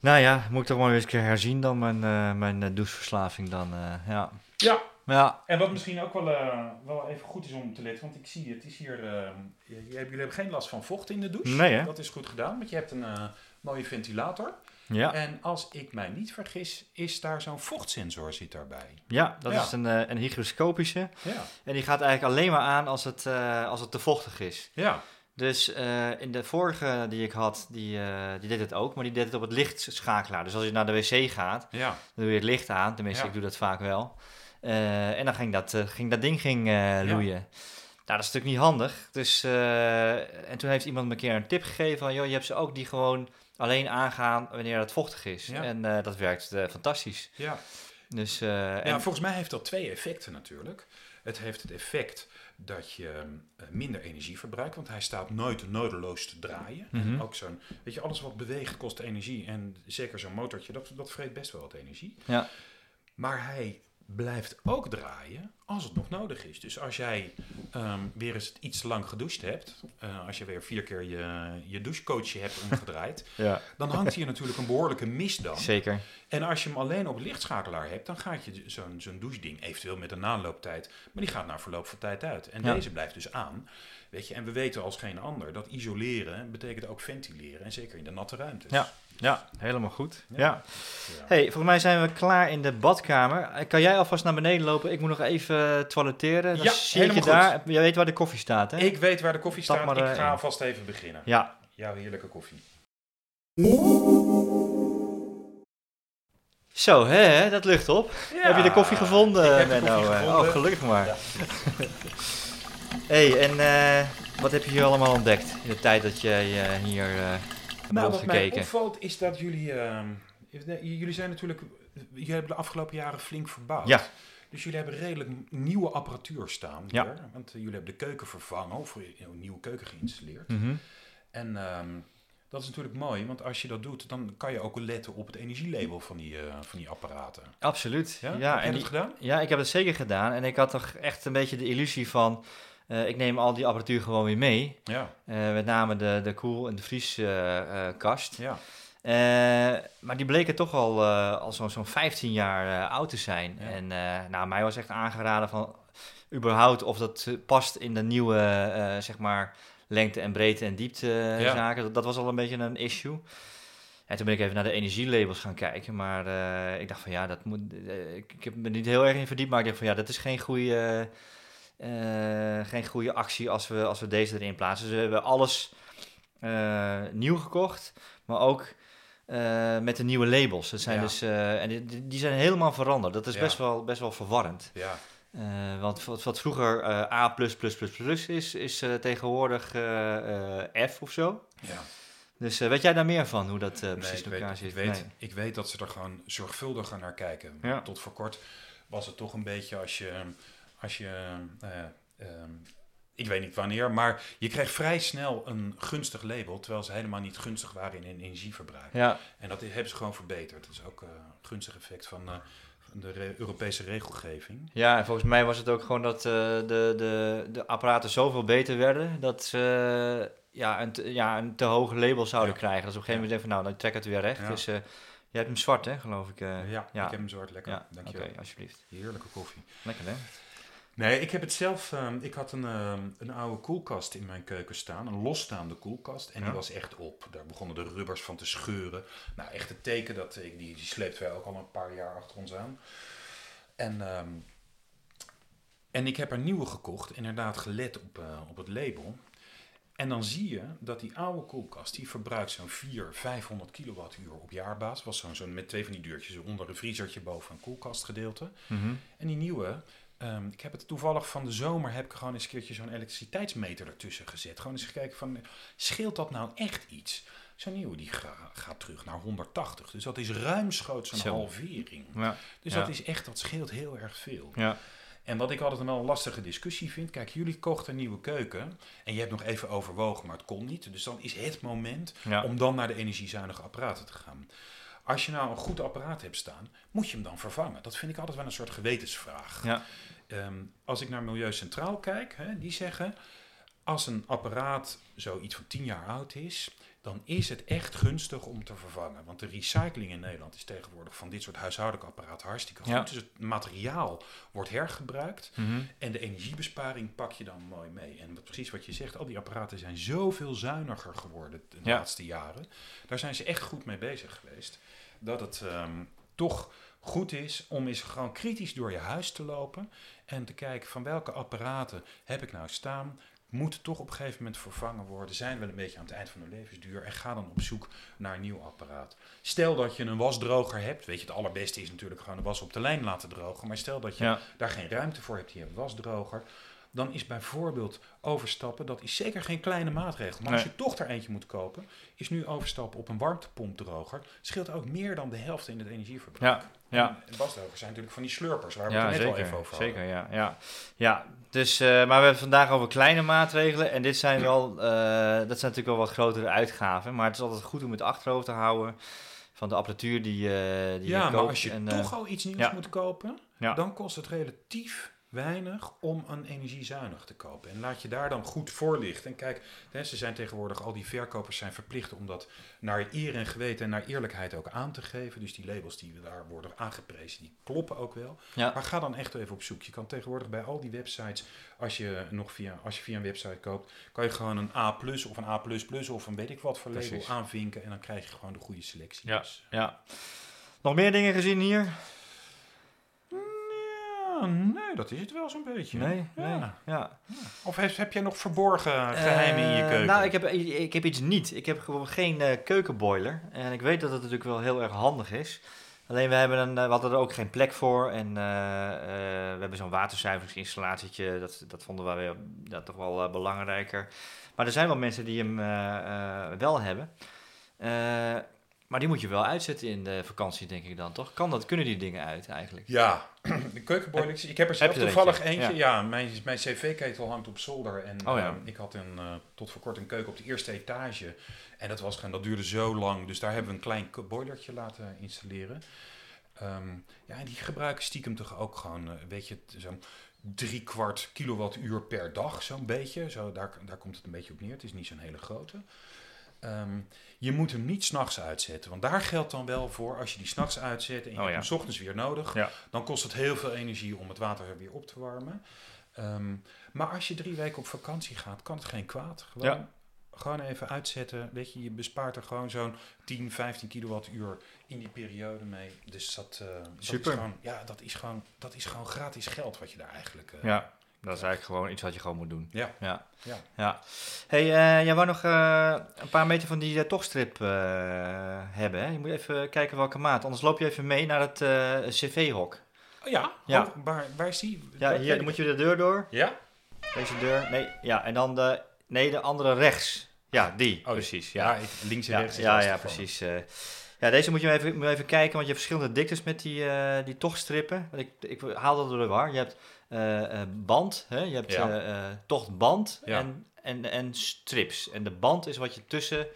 Nou ja, moet ik toch maar eens een keer herzien dan, mijn, eh, mijn eh, doucheverslaving dan. eh, ja. Ja, Ja. en wat misschien ook wel, eh, wel even goed is om te letten, want ik zie het is hier, eh, jullie hebben geen last van vocht in de douche. Nee, hè? Dat is goed gedaan, want je hebt een eh, mooie ventilator. Ja. En als ik mij niet vergis, is daar zo'n vochtsensor zit daarbij. Ja, dat Ja. is een, eh, een hygroscopische. Ja, En die gaat eigenlijk alleen maar aan als het, eh, als het te vochtig is. ja, Dus eh, in de vorige die ik had, die, die deed het ook, maar die deed het op het lichtschakelaar. Dus als je naar de wc gaat, ja. dan doe je het licht aan. Tenminste, Ja. ik doe dat vaak wel. En dan ging dat, ging dat ding ging, loeien. Nou, dat is natuurlijk niet handig. Dus, en toen heeft iemand me een keer een tip gegeven van, joh, je hebt ze ook die gewoon alleen aangaan wanneer het vochtig is. Ja. En eh, dat werkt eh, fantastisch. ja. Dus, eh, Ja, en, volgens mij heeft dat twee effecten natuurlijk. Het heeft het effect dat je minder energie verbruikt, want hij staat nooit nodeloos te draaien. Mhm. Ook zo'n, weet je, alles wat beweegt kost energie. En zeker zo'n motortje, dat, dat vreet best wel wat energie. Ja. Maar hij blijft ook draaien als het nog nodig is. Dus als jij ehm, weer eens iets lang gedoucht hebt, eh, als je weer vier keer je, je douchecoachje hebt omgedraaid, ja, dan hangt hier natuurlijk een behoorlijke mist dan. zeker. En als je hem alleen op lichtschakelaar hebt, dan gaat je zo'n zo'n doucheding, eventueel met een naanlooptijd, maar die gaat na verloop van tijd uit. En Ja. deze blijft dus aan. Weet je, en we weten als geen ander dat isoleren betekent ook ventileren. En zeker in de natte ruimtes. Ja. Ja, helemaal goed. Ja. Hey, volgens mij zijn we klaar in de badkamer. Eh, Kan jij alvast naar beneden lopen? Ik moet nog even toiletteren. Dan Ja, zie ik je helemaal daar. Jij weet waar de koffie staat, hè? Ik weet waar de koffie Stap staat. maar, ik eh, ga in. alvast even beginnen. Ja, Jouw heerlijke koffie. Zo, hè, dat lucht op. heb je de koffie gevonden, Ik heb de Menno? koffie Eh, gevonden. Oh, gelukkig maar. Ja. hey, en eh, wat heb je hier allemaal ontdekt in de tijd dat jij eh, hier eh Nou, wat mij opvalt is dat jullie... ehm, jullie zijn natuurlijk... Jullie hebben de afgelopen jaren flink verbouwd. Ja. Dus jullie hebben redelijk nieuwe apparatuur staan Ja. Want eh, jullie hebben de keuken vervangen of een nieuwe keuken geïnstalleerd. Mhm. En ehm, dat is natuurlijk mooi, want als je dat doet, dan kan je ook letten op het energielabel van die, eh, van die apparaten. Absoluut. Ja, Ja, heb je en dat die- gedaan? ja, ik heb het zeker gedaan. En ik had toch echt een beetje de illusie van... eh, ik neem al die apparatuur gewoon weer mee. Ja, Eh, met name de, de koel- en de vrieskast. ja. Eh, maar die bleken toch al, al zo'n zo'n 15 jaar oud te zijn. Ja. En nou, mij was echt aangeraden van überhaupt of dat past in de nieuwe, zeg maar, lengte en breedte en diepte Ja. zaken. Dat, dat was al een beetje een issue. En toen ben ik even naar de energielabels gaan kijken. Maar ik dacht van ja, dat moet. ik, heb me niet heel erg in verdiept. Maar ik dacht van ja, dat is geen goede, geen goede actie als we, als we deze erin plaatsen. Dus we hebben alles eh, nieuw gekocht. Maar ook eh, met de nieuwe labels. Dat zijn Ja. dus, eh, en die, die zijn helemaal veranderd. Dat is Ja. best, wel, best wel verwarrend. ja. Eh, want wat, wat vroeger eh, A is, is eh, tegenwoordig eh, eh, F of zo. ja. Dus eh, weet jij daar meer van, hoe dat eh, Nee, precies ik weet, elkaar ik, zit? weet, Nee. ik weet dat ze er gewoon zorgvuldiger naar kijken. Ja. Tot voor kort was het toch een beetje als je... Als je eh, ehm, ik weet niet wanneer, maar je kreeg vrij snel een gunstig label... terwijl ze helemaal niet gunstig waren in energieverbruik. Ja, En dat hebben ze gewoon verbeterd. Dat is ook eh, een gunstig effect van, eh, de re- Europese regelgeving. ja, en volgens mij was het ook gewoon dat de, de, de apparaten zoveel beter werden... dat ze ja, een, te, ja, een te hoog label zouden Ja. krijgen. Dus op een gegeven moment denk je van, nou, dan trek het weer recht. Ja. Dus eh, jij hebt hem zwart, hè, geloof ik. ja, ja. ik heb hem zwart lekker. ja, oké, Dankjewel. alsjeblieft. Heerlijke koffie. Lekker, hè? Nee, ik heb het zelf. ehm, ik had een, ehm, een oude koelkast in mijn keuken staan. Een losstaande koelkast. En Ja. die was echt op. Daar begonnen de rubbers van te scheuren. Nou, echt het teken dat ik die, die sleept wij ook al een paar jaar achter ons aan. En, ehm, en ik heb er nieuwe gekocht. Inderdaad, gelet op, eh, op het label. En dan zie je dat die oude koelkast, die verbruikt zo'n 400, 500 kilowattuur op jaarbasis. Was zo'n zo'n met twee van die deurtjes onder een vriezertje boven een koelkastgedeelte. Mhm. En die nieuwe, ehm, ik heb het toevallig van de zomer, heb ik gewoon eens een keertje zo'n elektriciteitsmeter ertussen gezet. Gewoon eens gekeken van, scheelt dat nou echt iets? Zo'n nieuwe die ga- gaat terug naar 180. Dus dat is ruimschoots een halvering. Ja, Dus Ja. dat is echt, dat scheelt heel erg veel. ja, En wat ik altijd wel een lastige discussie vind, kijk, jullie kochten een nieuwe keuken en je hebt nog even overwogen, maar het kon niet. Dus dan is het moment om dan naar de energiezuinige apparaten te gaan. Als je nou een goed apparaat hebt staan, moet je hem dan vervangen? Dat vind ik altijd wel een soort gewetensvraag. ja. Ehm, als ik naar Milieu Centraal kijk, hè, die zeggen... als een apparaat zoiets van 10 jaar oud is... dan is het echt gunstig om te vervangen. Want de recycling in Nederland is tegenwoordig van dit soort huishoudelijke apparaten hartstikke goed. Ja. Dus het materiaal wordt hergebruikt... Mhm. En de energiebesparing pak je dan mooi mee. En wat, precies wat je zegt, al die apparaten zijn zoveel zuiniger geworden de Ja. laatste jaren. Daar zijn ze echt goed mee bezig geweest. Dat het ehm, toch goed is om eens gewoon kritisch door je huis te lopen. En te kijken van welke apparaten heb ik nou staan. Moeten toch op een gegeven moment vervangen worden. Zijn wel een beetje aan het eind van hun levensduur. En ga dan op zoek naar een nieuw apparaat. Stel dat je een wasdroger hebt. Weet je, het allerbeste is natuurlijk gewoon de was op de lijn laten drogen. Maar stel dat je ja. daar geen ruimte voor hebt, je hebt een wasdroger, dan is bijvoorbeeld overstappen, dat is zeker geen kleine maatregel. Maar als je toch er eentje moet kopen, is nu overstappen op een warmtepompdroger, scheelt ook meer dan de helft in het energieverbruik. Ja, ja. En wasdrogers zijn natuurlijk van die slurpers, waar we Ja, het net zeker. al even over hadden. zeker, ja. ja. ja dus, eh, maar we hebben het vandaag over kleine maatregelen. En dit zijn wel, eh, dat zijn natuurlijk wel wat grotere uitgaven. Maar het is altijd goed om het achterhoofd te houden van de apparatuur die, eh die Ja, je maar koopt. als je En, toch al iets nieuws ja. moet kopen, Ja. dan kost het relatief weinig om een energiezuinig te kopen. En laat je daar dan goed voorlichten. En kijk, ze zijn tegenwoordig, al die verkopers zijn verplicht om dat naar eer en geweten en naar eerlijkheid ook aan te geven. Dus die labels die daar worden aangeprezen, die kloppen ook wel. ja. Maar ga dan echt even op zoek. Je kan tegenwoordig bij al die websites, als je nog via, als je via een website koopt, kan je gewoon een A of een A of een weet ik wat voor label Precies. aanvinken. En dan krijg je gewoon de goede selectie. Ja. Dus, ja. Nog meer dingen gezien hier? Ja, nee, dat is het wel zo'n beetje. Nee? Ja. Nee? Ja. Of heb, heb jij nog verborgen geheimen in je Eh, keuken? Nou, ik heb, ik heb iets niet. Ik heb gewoon geen eh, keukenboiler. En ik weet dat het natuurlijk wel heel erg handig is. Alleen we, hebben een, eh, we hadden er ook geen plek voor. En we hebben zo'n waterzuiveringsinstallatietje. Dat, dat vonden we weer, dat toch wel belangrijker. Maar er zijn wel mensen die hem wel hebben. Eh, maar die moet je wel uitzetten in de vakantie, denk ik dan, toch? Kan dat, kunnen die dingen uit eigenlijk? Ja, de keukenboilers. Ik heb er zelf heb je toevallig eentje? eentje. Ja, mijn, mijn cv-ketel hangt op zolder. En Oh ja. eh, ik had een, eh, tot voor kort een keuken op de eerste etage. En dat, was, dat duurde zo lang. Dus daar hebben we een klein boilertje laten installeren. Ehm, ja, en die gebruiken stiekem toch ook gewoon, eh, weet je, t- zo'n drie kwart kilowattuur per dag, zo'n beetje. Zo, daar, daar komt het een beetje op neer. Het is niet zo'n hele grote. Ehm, je moet hem niet s'nachts uitzetten. Want daar geldt dan wel voor, als je die s'nachts uitzet en je Oh hebt ja. hem 's ochtends weer nodig, Ja. dan kost het heel veel energie om het water weer op te warmen. Ehm, maar als je drie weken op vakantie gaat, kan het geen kwaad. Gewoon, Ja. gewoon even uitzetten. Weet je, je bespaart er gewoon zo'n 10, 15 kilowattuur in die periode mee. Dus dat, eh, dat is gewoon, ja, dat is gewoon, dat is gewoon gratis geld wat je daar eigenlijk. eh, Ja, dat is eigenlijk gewoon iets wat je gewoon moet doen. Ja. Ja. Ja. ja. hey, eh, jij wou nog eh, een paar meter van die eh, tochtstrip hebben, hè? Je moet even kijken welke maat. Anders loop je even mee naar het cv-hok. Oh ja, Ja. Oh, waar, waar is die? Ja, hier dan moet je de deur door. Ja? Deze deur. Nee, ja, en dan de, nee, de andere rechts. Ja, die, Oh, precies. Ja, links en ja, rechts. ja, ja, precies. ja, deze moet je even, moet even kijken, want je hebt verschillende diktes met die, die tochtstrippen. Ik, ik haal dat door de war. Je hebt band, hè? je hebt Ja. eh, eh, tochtband en, en, en strips. En de band is wat je tussen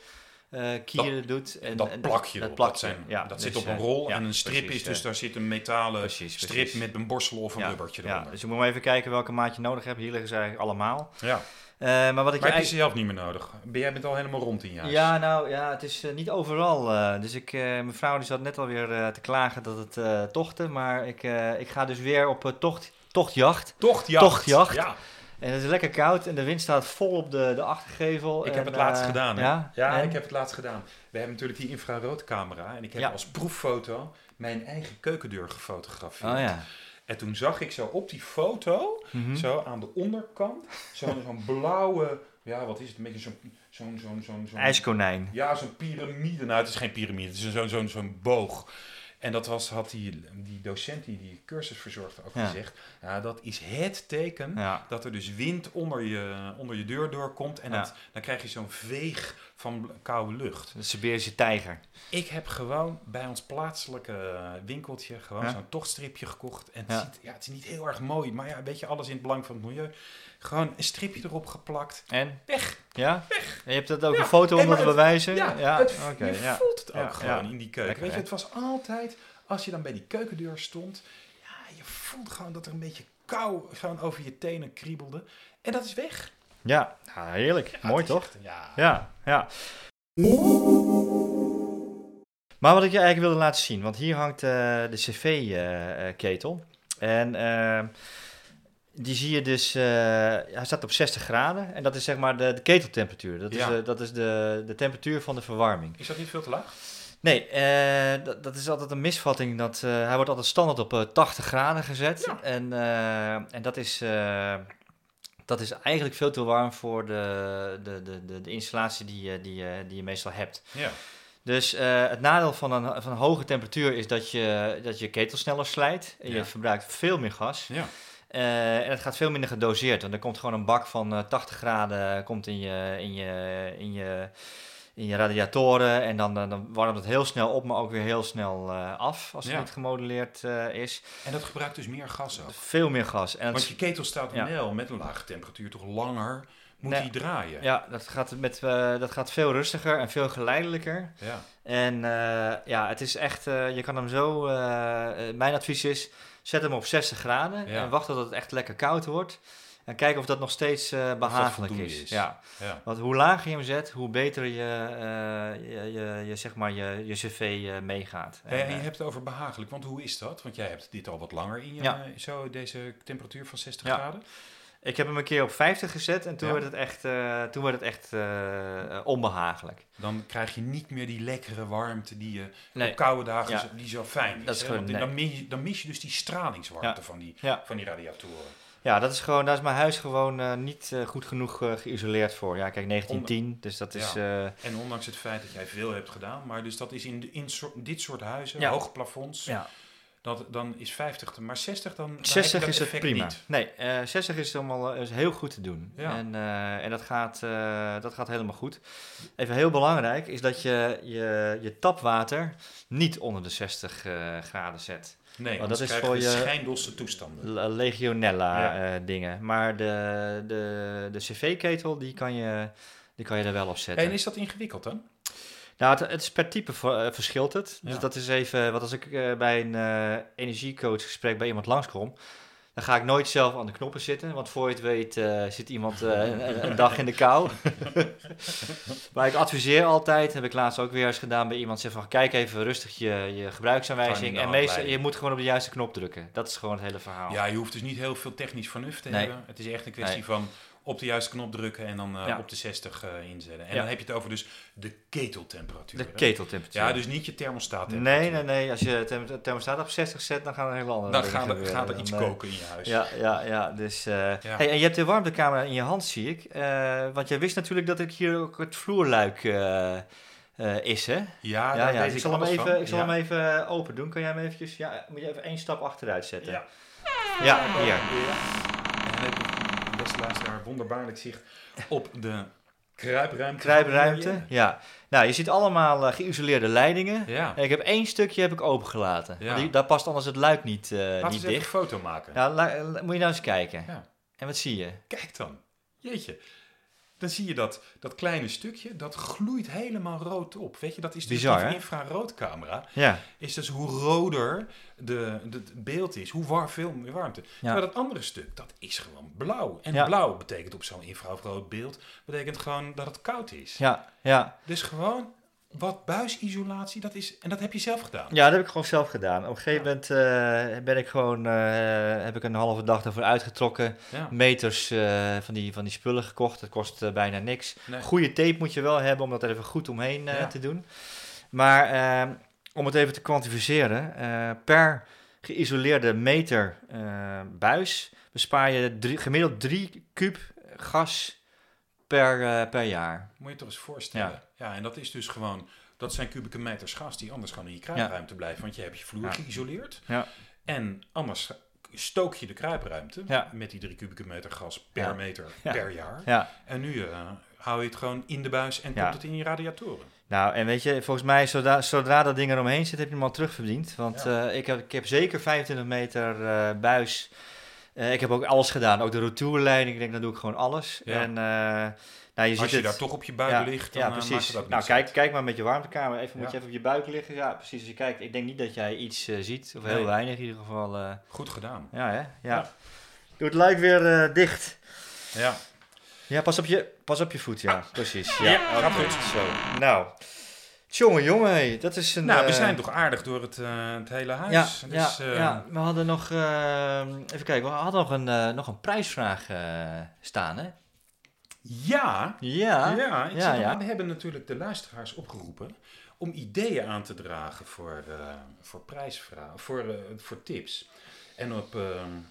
eh kieren doet. En, dat en plakje, dat erop, plakje, dat, zijn, ja, dat dus, zit op een eh, rol ja, en een strip precies, is dus eh, daar zit een metalen precies, strip precies. met een borstel of een ja, rubbertje ja, eronder. dus je moet maar even kijken welke maat je nodig hebt. Hier liggen ze eigenlijk allemaal. Ja. Eh, maar wat ik Maar je heb je eigenlijk... ze zelf niet meer nodig? Ben jij bent al helemaal rond in je huis? Ja, nou ja, het is eh, niet overal. eh, dus ik, eh, mijn vrouw die zat net alweer eh te klagen dat het eh tochtte. Maar ik, eh, ik ga dus weer op eh, tocht, tochtjacht. Tochtjacht. Tochtjacht. Ja, En het is lekker koud en de wind staat vol op de, de achtergevel. ik en, heb het laatst eh, gedaan. Hè? Ja, Ja, en? ik heb het laatst gedaan. We hebben natuurlijk die infraroodcamera en ik heb Ja. als proeffoto mijn eigen keukendeur gefotografeerd. Oh ja. En toen zag ik zo op die foto, Mhm. zo aan de onderkant, zo'n zo'n blauwe, ja wat is het, een beetje zo'n zo'n zo'n zo'n zo'n- IJskonijn. Ja, zo'n piramide. Nou, het is geen piramide, het is zo'n zo'n zo'n boog. En dat was, had die, die docent die die cursus verzorgde ook Ja. gezegd. Ja, dat is het teken Ja. dat er dus wind onder je, onder je deur doorkomt. En dat, dan krijg je zo'n veeg van koude lucht. De Siberische tijger. Ik heb gewoon bij ons plaatselijke winkeltje gewoon Ja. zo'n tochtstripje gekocht. En het, Ja. ziet, ja, het is niet heel erg mooi, maar ja, weet je, alles in het belang van het milieu. Gewoon een stripje erop geplakt. En? Weg. Ja? En je hebt dat ook Ja, een foto om te bewijzen? Ja, het, oké, je ja. voelt het ook Ja, gewoon ja. in die keuken. Lekker, Weet je, het was altijd, als je dan bij die keukendeur stond, ja, je voelt gewoon dat er een beetje kou gewoon over je tenen kriebelde. En dat is weg. Ja, ja heerlijk. Ja, Mooi toch? echt- ja. Ja, ja. Maar wat ik je eigenlijk wilde laten zien, want hier hangt eh, de cv-ketel. en eh, die zie je dus, eh, hij staat op 60 graden. En dat is zeg maar de, de keteltemperatuur. Dat Ja. is, eh, dat is de, de temperatuur van de verwarming. Is dat niet veel te laag? Nee, dat, dat is altijd een misvatting. Dat, hij wordt altijd standaard op eh, 80 graden gezet. Ja. En, en dat, is, dat is eigenlijk veel te warm voor de, de, de, de, de installatie die, je- die, je- die je meestal hebt. Ja. Dus eh, het nadeel van een, van een hoge temperatuur is dat je, dat je ketel sneller slijt. En je verbruikt veel meer gas. Ja. Eh, en het gaat veel minder gedoseerd. Want er komt gewoon een bak van eh, 80 graden komt in je, in je, in je, in je radiatoren. En dan, dan, warmt het heel snel op, maar ook weer heel snel eh, af als het Ja. niet gemodelleerd eh, is. En dat gebruikt dus meer gas ook. Veel meer gas. En Want je ketel staat Ja. wel met een lage temperatuur toch langer, moet Nee. die draaien. ja, dat gaat, met, eh, dat gaat veel rustiger en veel geleidelijker. Ja. En ja, het is echt, je kan hem zo, mijn advies is, zet hem op 60 graden Ja. en wacht tot het echt lekker koud wordt. En kijk of dat nog steeds eh, behagelijk is. is. Ja. Ja. Want hoe lager je hem zet, hoe beter je, eh, je, je, je, zeg maar je, je cv eh, meegaat. En je hebt het over behagelijk, want hoe is dat? Want jij hebt dit al wat langer in je, Ja. zo deze temperatuur van 60 Ja. graden. ik heb hem een keer op 50 gezet en toen Ja. werd het echt, eh, toen werd het echt eh, eh, onbehagelijk. Dan krijg je niet meer die lekkere warmte die je Nee. op koude dagen Ja. die zo fijn is. Dat is gewoon- nee. dan, mis je, dan mis je dus die stralingswarmte Ja. van, die, van die radiatoren. Ja, dat is gewoon, daar is mijn huis gewoon eh, niet eh, goed genoeg eh, geïsoleerd voor. Ja, kijk, 1910, dus dat is... En ondanks het feit dat jij veel hebt gedaan, maar dus dat is in, de, in dit soort huizen, Ja. hoge plafonds, ja, dat, dan is 50, te- maar 60 dan, dan heb je 60 dat is het prima. niet. Nee, eh 60 is allemaal is heel goed te doen. Ja. En, en dat, gaat, dat gaat helemaal goed. Even heel belangrijk is dat je je, je tapwater niet onder de 60 eh, graden zet. Nee, Maar dat is voor je schijndosse toestanden. Legionella Ja. eh, dingen. Maar de, de, de cv-ketel, die kan je... Die kan je er wel op zetten. En is dat ingewikkeld dan? Nou, het, het is per type eh, verschilt het. Dus dat is even, wat als ik eh, bij een eh energiecoachgesprek bij iemand langskom, dan ga ik nooit zelf aan de knoppen zitten, want voor je het weet eh, zit iemand eh, een, een dag in de kou. maar ik adviseer altijd, heb ik laatst ook weer eens gedaan bij iemand, zeg van kijk even rustig je, je gebruiksaanwijzing en meestal, je moet gewoon op de juiste knop drukken. Dat is gewoon het hele verhaal. Ja, je hoeft dus niet heel veel technisch vernuft te Nee. hebben. Het is echt een kwestie Nee. van op de juiste knop drukken en dan eh, Ja. op de 60 eh, inzetten. En Ja. dan heb je het over dus de keteltemperatuur. De hè? keteltemperatuur. Ja, dus niet je thermostaat. Nee, nee, nee. Als je therm- thermostaat op 60 zet, dan gaan er hele andere Dan dingen gaat er, gaat er iets koken in je huis. Ja, ja, ja. Dus, eh, Ja. Hey, en je hebt de warmtecamera in je hand, zie ik. Want jij wist natuurlijk dat ik hier ook het vloerluik is, hè? Ja, ja, ja. weet Ik zal, hem even, van. ik zal ja. hem even open doen. Kan jij hem eventjes... Ja, moet je even één stap achteruit zetten. Ja. Ja, hier. En dan heb je, beste luisteraar, wonderbaarlijk zicht op de kruipruimte. Kruipruimte. Ja. Nou, je ziet allemaal eh, geïsoleerde leidingen. Ja. En ik heb één stukje heb ik opengelaten. Ja. Die, daar past anders het luik niet, eh, Laten we niet even een dicht. foto maken. La- moet je nou eens kijken. Ja. En wat zie je? Kijk dan. Jeetje. Dan zie je dat, dat kleine stukje, dat gloeit helemaal rood op. Weet je, dat is dus Bizar, die hè? infraroodcamera. Ja. Is dus hoe roder de, de, het beeld is, hoe war, veel meer warmte. Terwijl dat andere stuk, dat is gewoon blauw. En Ja. blauw betekent op zo'n infrarood beeld, betekent gewoon dat het koud is. Ja, ja. Dus gewoon wat buisisolatie, dat is, en dat heb je zelf gedaan. Ja, dat heb ik gewoon zelf gedaan. Op een gegeven moment eh, ben ik gewoon, eh, heb ik een halve dag ervoor uitgetrokken. Ja. Meters eh, van, die, van die spullen gekocht. Dat kost bijna niks. Nee. Goede tape moet je wel hebben om dat even goed omheen Ja. te doen. Maar eh, om het even te kwantificeren, per geïsoleerde meter buis bespaar je drie- gemiddeld 3 kuub gas per, eh, per jaar. Moet je toch eens voorstellen. Ja. en dat is dus gewoon, dat zijn kubieke meters gas die anders gewoon in je kruipruimte blijven. Want je hebt je vloer Ja. geïsoleerd. Ja. En anders stook je de kruipruimte Ja. met die drie kubieke meter gas per meter per jaar. Ja. En nu eh, hou je het gewoon in de buis en Ja. komt het in je radiatoren. Nou, en weet je, volgens mij, zodra, zodra dat ding eromheen zit, heb je hem al terugverdiend. Want eh, ik, heb, ik heb zeker 25 meter buis. Eh, ik heb ook alles gedaan, ook de retourleiding. Ik denk, dan doe ik gewoon alles. Ja. En uh, nou, je Als je het, daar toch op je buik ligt, dan ja, eh, precies. ook nou, kijk, uit. kijk maar met je warmtekamer. Even, moet je even op je buik liggen. Ja, precies. Als je kijkt, ik denk niet dat jij iets eh, ziet. Of heel weinig in ieder geval. eh, Goed gedaan. ja, hè? Ja. Doe het luik weer eh, dicht. Ja. Ja, pas op je, pas op je voet, ja. Precies. Ja, Ja, gaat goed. Zo. Nou, jongen, jongen, hey, dat is een... Nou, we eh, zijn toch aardig door het, eh, het hele huis. ja, dus, eh, ja, we hadden nog, even kijken, we hadden nog een, nog een prijsvraag staan, hè? ja, Ja, ja, ik ja, we hebben natuurlijk de luisteraars opgeroepen om ideeën aan te dragen voor, voor prijsvragen, voor, voor tips. En op,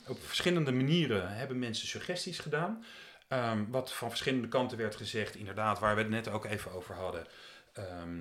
op verschillende manieren hebben mensen suggesties gedaan. Ehm, wat van verschillende kanten werd gezegd, inderdaad, waar we het net ook even over hadden. Ehm,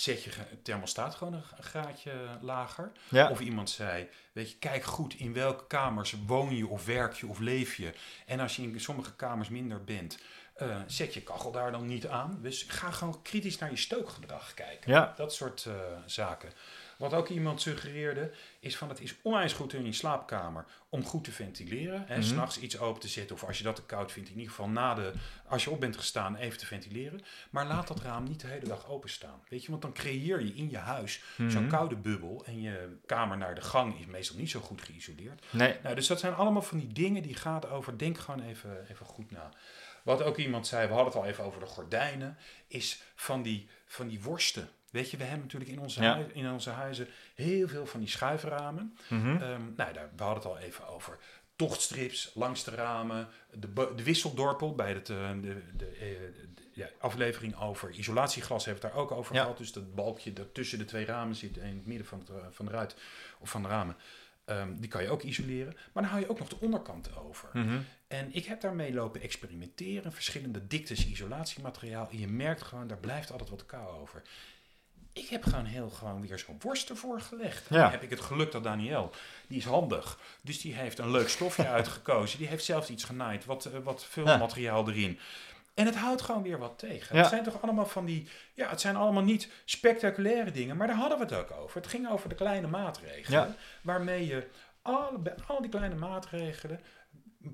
zet je thermostaat gewoon een graadje lager. ja. Of iemand zei, weet je, kijk goed in welke kamers woon je of werk je of leef je. En als je in sommige kamers minder bent, eh, zet je kachel daar dan niet aan. Dus ga gewoon kritisch naar je stookgedrag kijken. Ja. Dat soort eh, zaken. Wat ook iemand suggereerde, is van het is onwijs goed in je slaapkamer om goed te ventileren. En Mhm. s'nachts iets open te zetten, of als je dat te koud vindt, in ieder geval na de, als je op bent gestaan, even te ventileren. Maar laat dat raam niet de hele dag openstaan. Weet je, want dan creëer je in je huis zo'n Mhm. koude bubbel. En je kamer naar de gang is meestal niet zo goed geïsoleerd. Nee, Nou, dus dat zijn allemaal van die dingen die gaat over, denk gewoon even, even goed na. Wat ook iemand zei, we hadden het al even over de gordijnen, is van die, van die worsten. Weet je, we hebben natuurlijk in onze, Ja. hui- in onze huizen heel veel van die schuiframen. Ehm, nou, daar, we hadden het al even over. Tochtstrips langs de ramen, de, de wisseldorpel bij het, eh, de, de, eh, de- ja, aflevering over isolatieglas hebben we het daar ook over Ja. gehad. Dus dat balkje dat tussen de twee ramen zit in het midden van, het, eh, van de ruit of van de ramen. Ehm, die kan je ook isoleren. Maar dan hou je ook nog de onderkant over. Mhm. En ik heb daarmee lopen experimenteren. Verschillende diktes isolatiemateriaal. En je merkt gewoon, daar blijft altijd wat kou over. Ik heb gewoon heel gewoon weer zo'n worst ervoor gelegd. Ja. Dan heb ik het geluk dat Daniel, die is handig. Dus die heeft een leuk stofje uitgekozen. Die heeft zelfs iets genaaid. Wat, eh, wat vulmateriaal erin. En het houdt gewoon weer wat tegen. Ja. Het zijn toch allemaal van die... Ja, het zijn allemaal niet spectaculaire dingen. Maar daar hadden we het ook over. Het ging over de kleine maatregelen. Ja. Waarmee je alle, al die kleine maatregelen...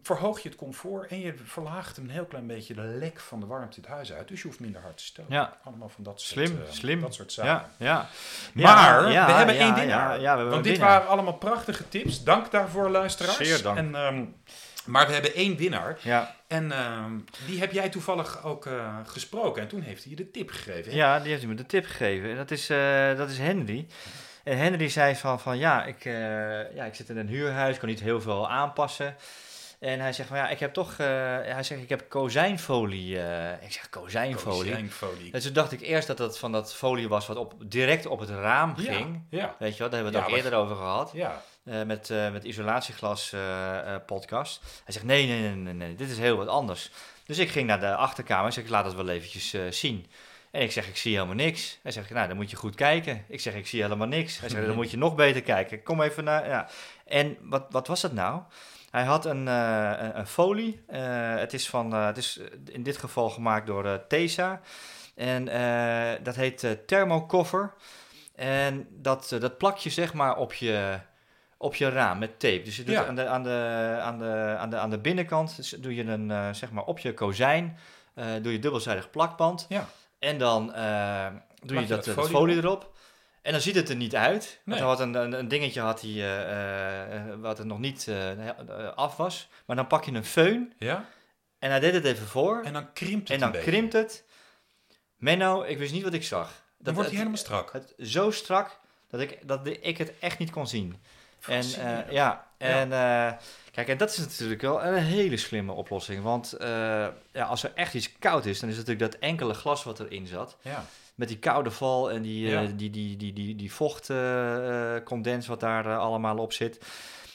verhoog je het comfort en je verlaagt een heel klein beetje de lek van de warmte het huis uit. Dus je hoeft minder hard te stoken. Ja. Allemaal van dat soort, Slim, eh, slim. dat soort zaken. Ja, ja. Maar Ja, we hebben één winnaar. We hebben Want dit winnaar. waren allemaal prachtige tips. Dank daarvoor, luisteraars. Zeer dank. En, ehm, maar we hebben één winnaar. Ja, En ehm, die heb jij toevallig ook eh, gesproken. En toen heeft hij je de tip gegeven. hè? ja, die heeft hij me de tip gegeven. En dat is, eh, dat is Henry. En Henry zei van, van ja, ik, ja, ik zit in een huurhuis, kan niet heel veel aanpassen. En hij zegt van ja, ik heb toch, eh, hij zegt ik heb kozijnfolie. eh, ik zeg kozijnfolie. Kozijnfolie. En toen dacht ik eerst dat dat van dat folie was wat op, direct op het raam ging. Ja, ja, Weet je wel, daar hebben we het Ja, ook wat- eerder over gehad. ja. eh, met, met isolatieglas podcast. Hij zegt, nee, nee, nee, nee, nee, dit is heel wat anders. Dus ik ging naar de achterkamer en zeg, ik laat het wel eventjes zien. En ik zeg, ik zie helemaal niks. Hij zegt, nou, dan moet je goed kijken. Ik zeg, ik zie helemaal niks. Hij zegt, dan moet je nog beter kijken. Kom even naar, ja. En wat, wat was dat nou? Hij had een, eh, een, een folie. Eh, het is van, eh, het is in dit geval gemaakt door Tesa. En dat heet thermocover. En dat, dat plak je zeg maar op je, op je raam met tape. Dus je doet Ja. aan, de, aan, de, aan, de, aan, de, aan de binnenkant dus doe je een, zeg maar op je kozijn, doe je dubbelzijdig plakband. Ja. En dan doe Plak je dat, dat folie erop. En dan ziet het er niet uit. Want Nee. hij had een, een, een dingetje had hij, eh, eh, wat er nog niet eh, af was. Maar dan pak je een föhn ja. en hij deed het even voor. En dan krimpt het En dan krimpt het. Menno, ik wist niet wat ik zag. Dan wordt hij helemaal strak. het zo strak dat ik, dat ik het echt niet kon zien. En eh, ja, en kijk, en dat is natuurlijk wel een hele slimme oplossing. Want ja, als er echt iets koud is, dan is het natuurlijk dat enkele glas wat erin zat. Ja. Met die koude val en die, eh, die, die, die, die, die vochtcondens wat daar eh, allemaal op zit.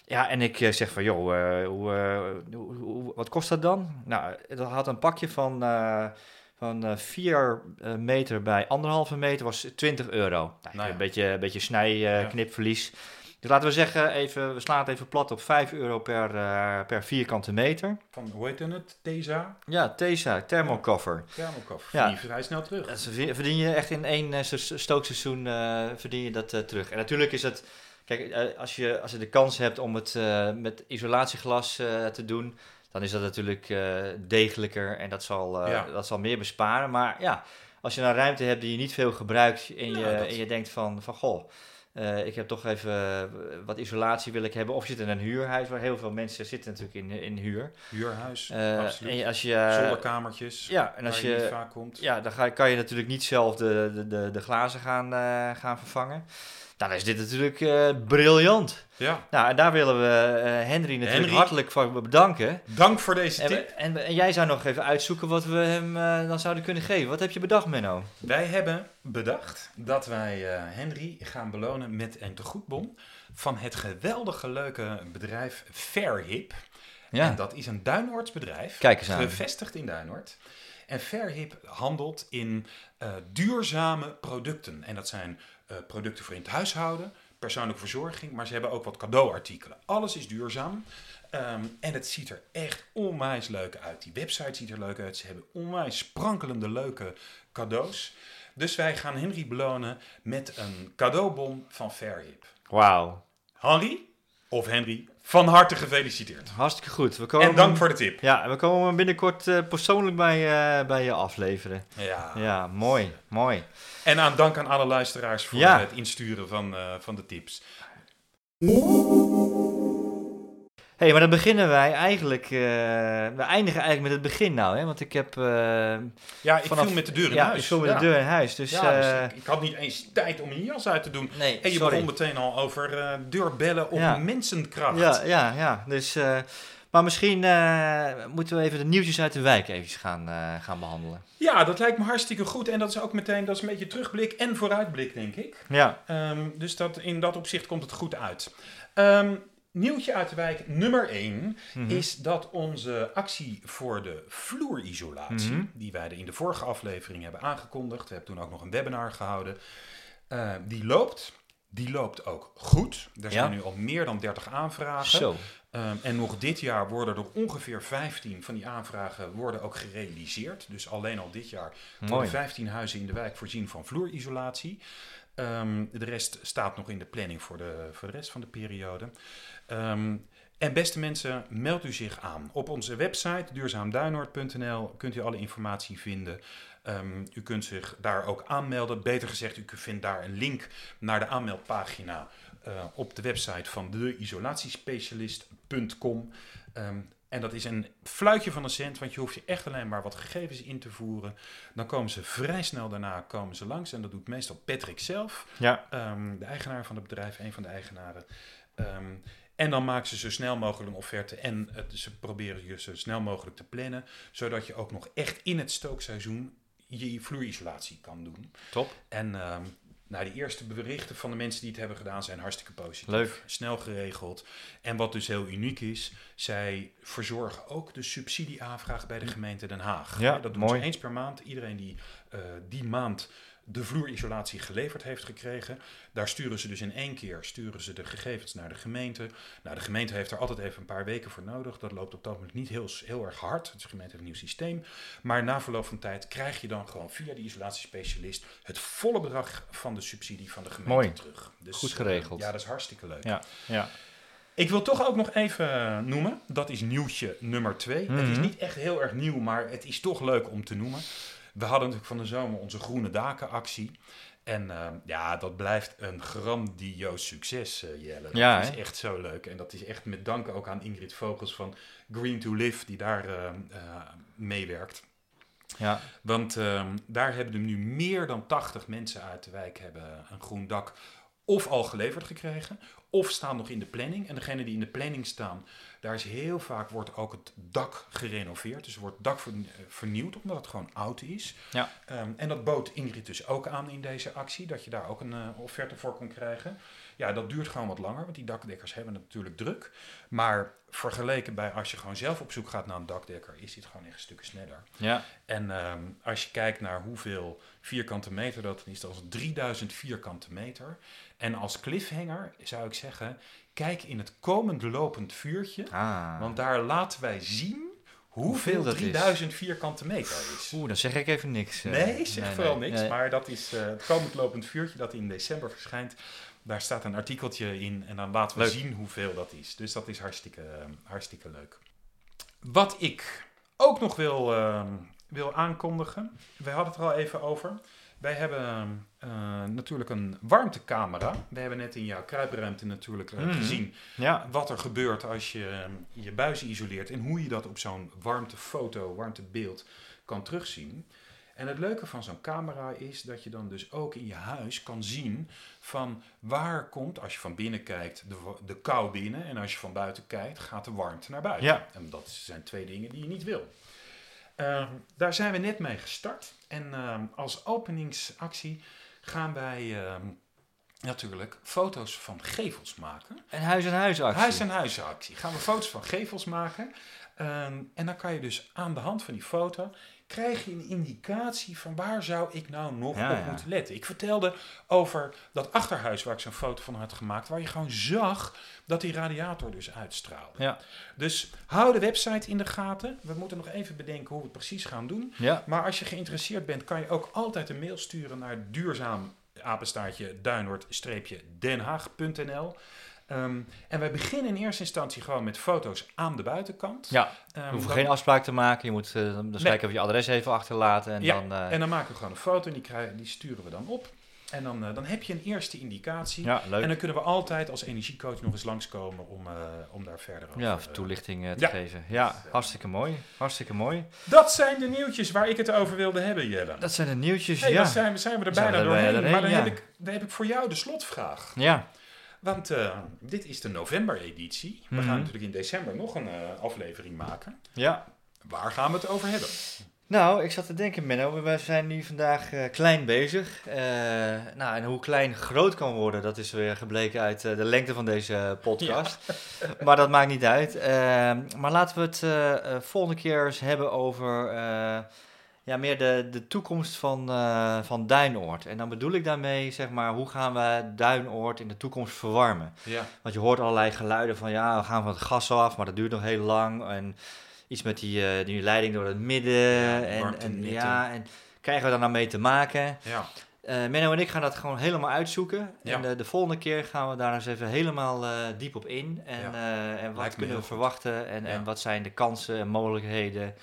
Ja, en ik eh, zeg van, joh, eh, hoe, eh, wat kost dat dan? Nou, dat had een pakje van, eh van 4 meter bij anderhalve meter, was 20 euro. Nou, Nou ja. Een beetje, een beetje snij, eh, Ja. knipverlies. Dus laten we zeggen, even, we slaan het even plat op 5 euro per, eh, per vierkante meter. Van, hoe heet het? Tesa? Ja, Tesa, thermocover. Thermokoff. Ja. Ja. vrij snel terug. Dat verdien je echt in één eh, stookseizoen eh, verdien je dat terug. En natuurlijk is het, kijk, als, je, als je de kans hebt om het met isolatieglas te doen, dan is dat natuurlijk degelijker en dat zal, Ja. dat zal meer besparen. Maar ja, als je een ruimte hebt die je niet veel gebruikt en je, Ja, dat- en je denkt van, van goh, eh, ik heb toch even eh, wat isolatie wil ik hebben. Of je zit in een huurhuis, waar heel veel mensen zitten natuurlijk in, in huur. Huurhuis, absoluut. en als je, Zolderkamertjes, ja, en als je, vaak komt. ja, dan ga, kan je natuurlijk niet zelf de, de, de, de glazen gaan, gaan vervangen. Dan is dit natuurlijk eh, briljant. Ja. Nou, en daar willen we eh, Henry natuurlijk Henry. hartelijk voor bedanken. Dank voor deze En, we- tip. en, en jij zou nog even uitzoeken wat we hem eh, dan zouden kunnen geven. Wat heb je bedacht, Menno? Wij hebben bedacht dat wij Henry gaan belonen met een tegoedbon van het geweldige leuke bedrijf Fairhip. En dat is een Duinoords bedrijf, Kijk eens aan. gevestigd in Duinoord. En Fairhip handelt in eh, duurzame producten. En dat zijn eh, producten voor in het huishouden, persoonlijke verzorging, maar ze hebben ook wat cadeauartikelen. Alles is duurzaam. Ehm, en het ziet er echt onwijs leuk uit. Die website ziet er leuk uit. Ze hebben onwijs sprankelende leuke cadeaus. Dus wij gaan Henry belonen met een cadeaubon van Fairhip. Wauw, Henry of Henry, van harte gefeliciteerd. hartstikke goed. We komen En dank voor de tip. Ja, we komen hem binnenkort eh, persoonlijk bij, eh, bij je afleveren. Ja. Ja, mooi, mooi. En aan dank aan alle luisteraars voor Ja. het insturen van, eh, van de tips. Hey, maar dan beginnen wij eigenlijk... eh, we eindigen eigenlijk met het begin nou, hè? Want ik heb... eh, Ja, ik Vanaf- viel met de deur in ja, huis. ik viel met ja. de deur in huis. Dus, Ja, dus eh, ik, ik had niet eens tijd om een jas uit te doen. nee, En je sorry. begon meteen al over deurbellen op mensenkracht. Ja, ja, ja. Dus, maar misschien moeten we even de nieuwtjes uit de wijk even gaan, gaan behandelen. Ja, dat lijkt me hartstikke goed. En dat is ook meteen, dat is een beetje terugblik en vooruitblik, denk ik. Ja, Ehm, dus dat, in dat opzicht komt het goed uit. Ehm, nieuwtje uit de wijk nummer 1 Mhm. is dat onze actie voor de vloerisolatie, Mhm. die wij in de vorige aflevering hebben aangekondigd, we hebben toen ook nog een webinar gehouden, eh, die loopt. Die loopt ook goed. Er zijn Ja. nu al meer dan 30 aanvragen. Zo. Ehm, en nog dit jaar worden er ongeveer 15 van die aanvragen worden ook gerealiseerd. Dus alleen al dit jaar worden Mooi. 15 huizen in de wijk voorzien van vloerisolatie. Ehm, de rest staat nog in de planning voor de, voor de rest van de periode. Ehm, en beste mensen, meld u zich aan. Op onze website duurzaamduinoord.nl kunt u alle informatie vinden. U kunt zich daar ook aanmelden. Beter gezegd, u vindt daar een link naar de aanmeldpagina eh, op de website van deisolatiespecialist.com. Ehm, en dat is een fluitje van een cent, want je hoeft je echt alleen maar wat gegevens in te voeren. Dan komen ze vrij snel daarna komen ze langs. En dat doet meestal Patrick zelf, Ja. ehm, de eigenaar van het bedrijf, een van de eigenaren. Ehm, en dan maken ze zo snel mogelijk een offerte en het, ze proberen je zo snel mogelijk te plannen, zodat je ook nog echt in het stookseizoen je vloerisolatie kan doen. Top. En nou, de eerste berichten van de mensen die het hebben gedaan zijn hartstikke positief. Leuk. Snel geregeld. En wat dus heel uniek is, zij verzorgen ook de subsidieaanvraag bij de gemeente Den Haag. Ja, dat doen mooi. ze eens per maand. Iedereen die eh, die maand de vloerisolatie geleverd heeft gekregen. Daar sturen ze dus in één keer sturen ze de gegevens naar de gemeente. Nou, de gemeente heeft er altijd even een paar weken voor nodig. Dat loopt op dat moment niet heel, heel erg hard. Dus de gemeente heeft een nieuw systeem. Maar na verloop van tijd krijg je dan gewoon via de isolatiespecialist het volle bedrag van de subsidie van de gemeente Mooi. terug. Dus, Goed eh, geregeld. ja, dat is hartstikke leuk. Ja. Ja. Ik wil toch ook nog even noemen, dat is nieuwtje nummer twee. Het is Mhm. niet echt heel erg nieuw, maar het is toch leuk om te noemen. We hadden natuurlijk van de zomer onze Groene Daken actie. En eh, ja, dat blijft een grandioos succes, eh, Jelle. Dat Ja, is echt zo leuk. En dat is echt met dank ook aan Ingrid Vogels van Green to Live, die daar eh, eh, meewerkt. Ja. Want ehm, daar hebben er nu meer dan 80 mensen uit de wijk hebben een groen dak of al geleverd gekregen, of staan nog in de planning. En degene die in de planning staan, daar is heel vaak wordt ook het dak gerenoveerd. Dus wordt het dak ver- vernieuwd, omdat het gewoon oud is. Ja. Ehm, en dat bood Ingrid dus ook aan in deze actie, dat je daar ook een eh, offerte voor kon krijgen. Ja, dat duurt gewoon wat langer, want die dakdekkers hebben natuurlijk druk. Maar vergeleken bij als je gewoon zelf op zoek gaat naar een dakdekker, is dit gewoon echt stukken sneller. Ja. En ehm, als je kijkt naar hoeveel vierkante meter dat is, dat is 3000 vierkante meter. En als cliffhanger zou ik zeggen, kijk in het komend lopend vuurtje, Ah. want daar laten wij zien hoeveel Hoeveel dat is. 3000 vierkante meter is. Oeh, dan zeg ik even niks. eh. Nee, zeg nee, vooral nee, niks. nee. Maar dat is eh, het komend lopend vuurtje dat in december verschijnt. Daar staat een artikeltje in en dan laten we Leuk. zien hoeveel dat is. Dus dat is hartstikke, eh, hartstikke leuk. Wat ik ook nog wil, eh, wil aankondigen. We hadden het er al even over. Wij hebben eh, natuurlijk een warmtecamera. We hebben net in jouw kruipruimte natuurlijk eh, Mhm. gezien Ja. wat er gebeurt als je eh, je buizen isoleert en hoe je dat op zo'n warmtefoto, warmtebeeld kan terugzien. En het leuke van zo'n camera is dat je dan dus ook in je huis kan zien van waar komt, als je van binnen kijkt, de, de kou binnen en als je van buiten kijkt, gaat de warmte naar buiten. Ja. En dat zijn twee dingen die je niet wil. Ehm, daar zijn we net mee gestart. En ehm, als openingsactie gaan wij ehm, natuurlijk foto's van gevels maken. En huis en huis actie. Huis en huizenactie. Gaan we foto's van gevels maken. En dan kan je dus aan de hand van die foto krijg je een indicatie van waar zou ik nou nog Ja, op ja. moeten letten. Ik vertelde over dat achterhuis waar ik zo'n foto van had gemaakt, waar je gewoon zag dat die radiator dus uitstraalde. Ja. Dus hou de website in de gaten. We moeten nog even bedenken hoe we het precies gaan doen. Maar als je geïnteresseerd bent, kan je ook altijd een mail sturen naar duurzaam apenstaartje duinoord-denhaag.nl. Ehm, en wij beginnen in eerste instantie gewoon met foto's aan de buitenkant. Ja. Ehm, Je hoeft dan- geen afspraak te maken. Je moet uh, dus Nee. kijken of je adres even achterlaten. En Ja, dan, eh, En dan maken we gewoon een foto en die, krijgen, die sturen we dan op. En dan, eh, dan heb je een eerste indicatie. ja, leuk. En dan kunnen we altijd als energiecoach nog eens langskomen om, om daar verder over ja, of toelichting te ja. geven. Ja, hartstikke mooi. Hartstikke mooi. Dat zijn de nieuwtjes waar ik het over wilde hebben, Jelle. Dat zijn de nieuwtjes, Hey, ja. dan zijn we, zijn we er Zijn we bijna er doorheen. Maar dan, heb ik, dan heb ik voor jou de slotvraag. Ja, Want eh, dit is de november-editie. We Mhm. gaan natuurlijk in december nog een eh, aflevering maken. ja. Waar gaan we het over hebben? Nou, ik zat te denken, Menno, we zijn nu vandaag eh, klein bezig. Nou, en hoe klein groot kan worden, dat is weer gebleken uit de lengte van deze podcast. Maar dat maakt niet uit. Ehm, maar laten we het volgende keer eens hebben over ja, meer de, de toekomst van, eh, van Duinoord. En dan bedoel ik daarmee, zeg maar, hoe gaan we Duinoord in de toekomst verwarmen? Ja, Want je hoort allerlei geluiden van ja, we gaan van het gas af, maar dat duurt nog heel lang. En iets met die, eh, die leiding door het midden. Ja, en, en, ja, en krijgen we daar nou mee te maken? ja. Eh Menno en ik gaan dat gewoon helemaal uitzoeken. Ja. En de volgende keer gaan we daar eens even helemaal diep op in. En, Ja. en wat Lijkt kunnen we goed. verwachten en, en wat zijn de kansen en mogelijkheden.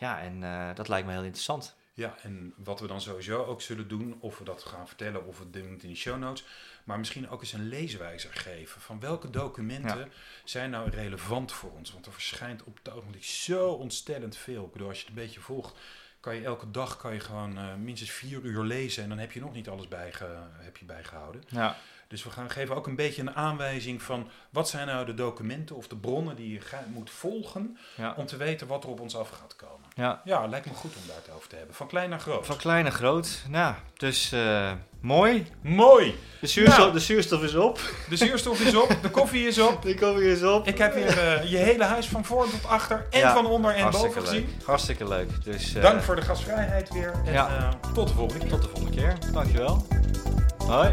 Ja, en eh, dat lijkt me heel interessant. Ja, en wat we dan sowieso ook zullen doen, of we dat gaan vertellen of we het doen in de show notes, maar misschien ook eens een leeswijzer geven van welke documenten Ja. zijn nou relevant voor ons. Want er verschijnt op het ogenblik zo ontstellend veel. Ik bedoel, als je het een beetje volgt, kan je elke dag kan je gewoon eh, minstens vier uur lezen en dan heb je nog niet alles bijge, heb je bijgehouden. Ja, Dus we gaan geven ook een beetje een aanwijzing van wat zijn nou de documenten of de bronnen die je moet volgen ja, om te weten wat er op ons af gaat komen. Ja. Ja, lijkt me goed om daar het over te hebben. Van klein naar groot. Van klein naar groot. Nou, dus eh, mooi. Mooi! De zuurstof, Nou. de zuurstof is op. De zuurstof is op, de koffie is op. De koffie is op. Ik heb weer eh, je hele huis van voor tot achter en Ja, van onder en boven leuk. gezien. Hartstikke leuk. Dus eh, Dank voor de gastvrijheid weer en Ja. tot de volgende keer. tot de volgende keer. Dankjewel. Hoi.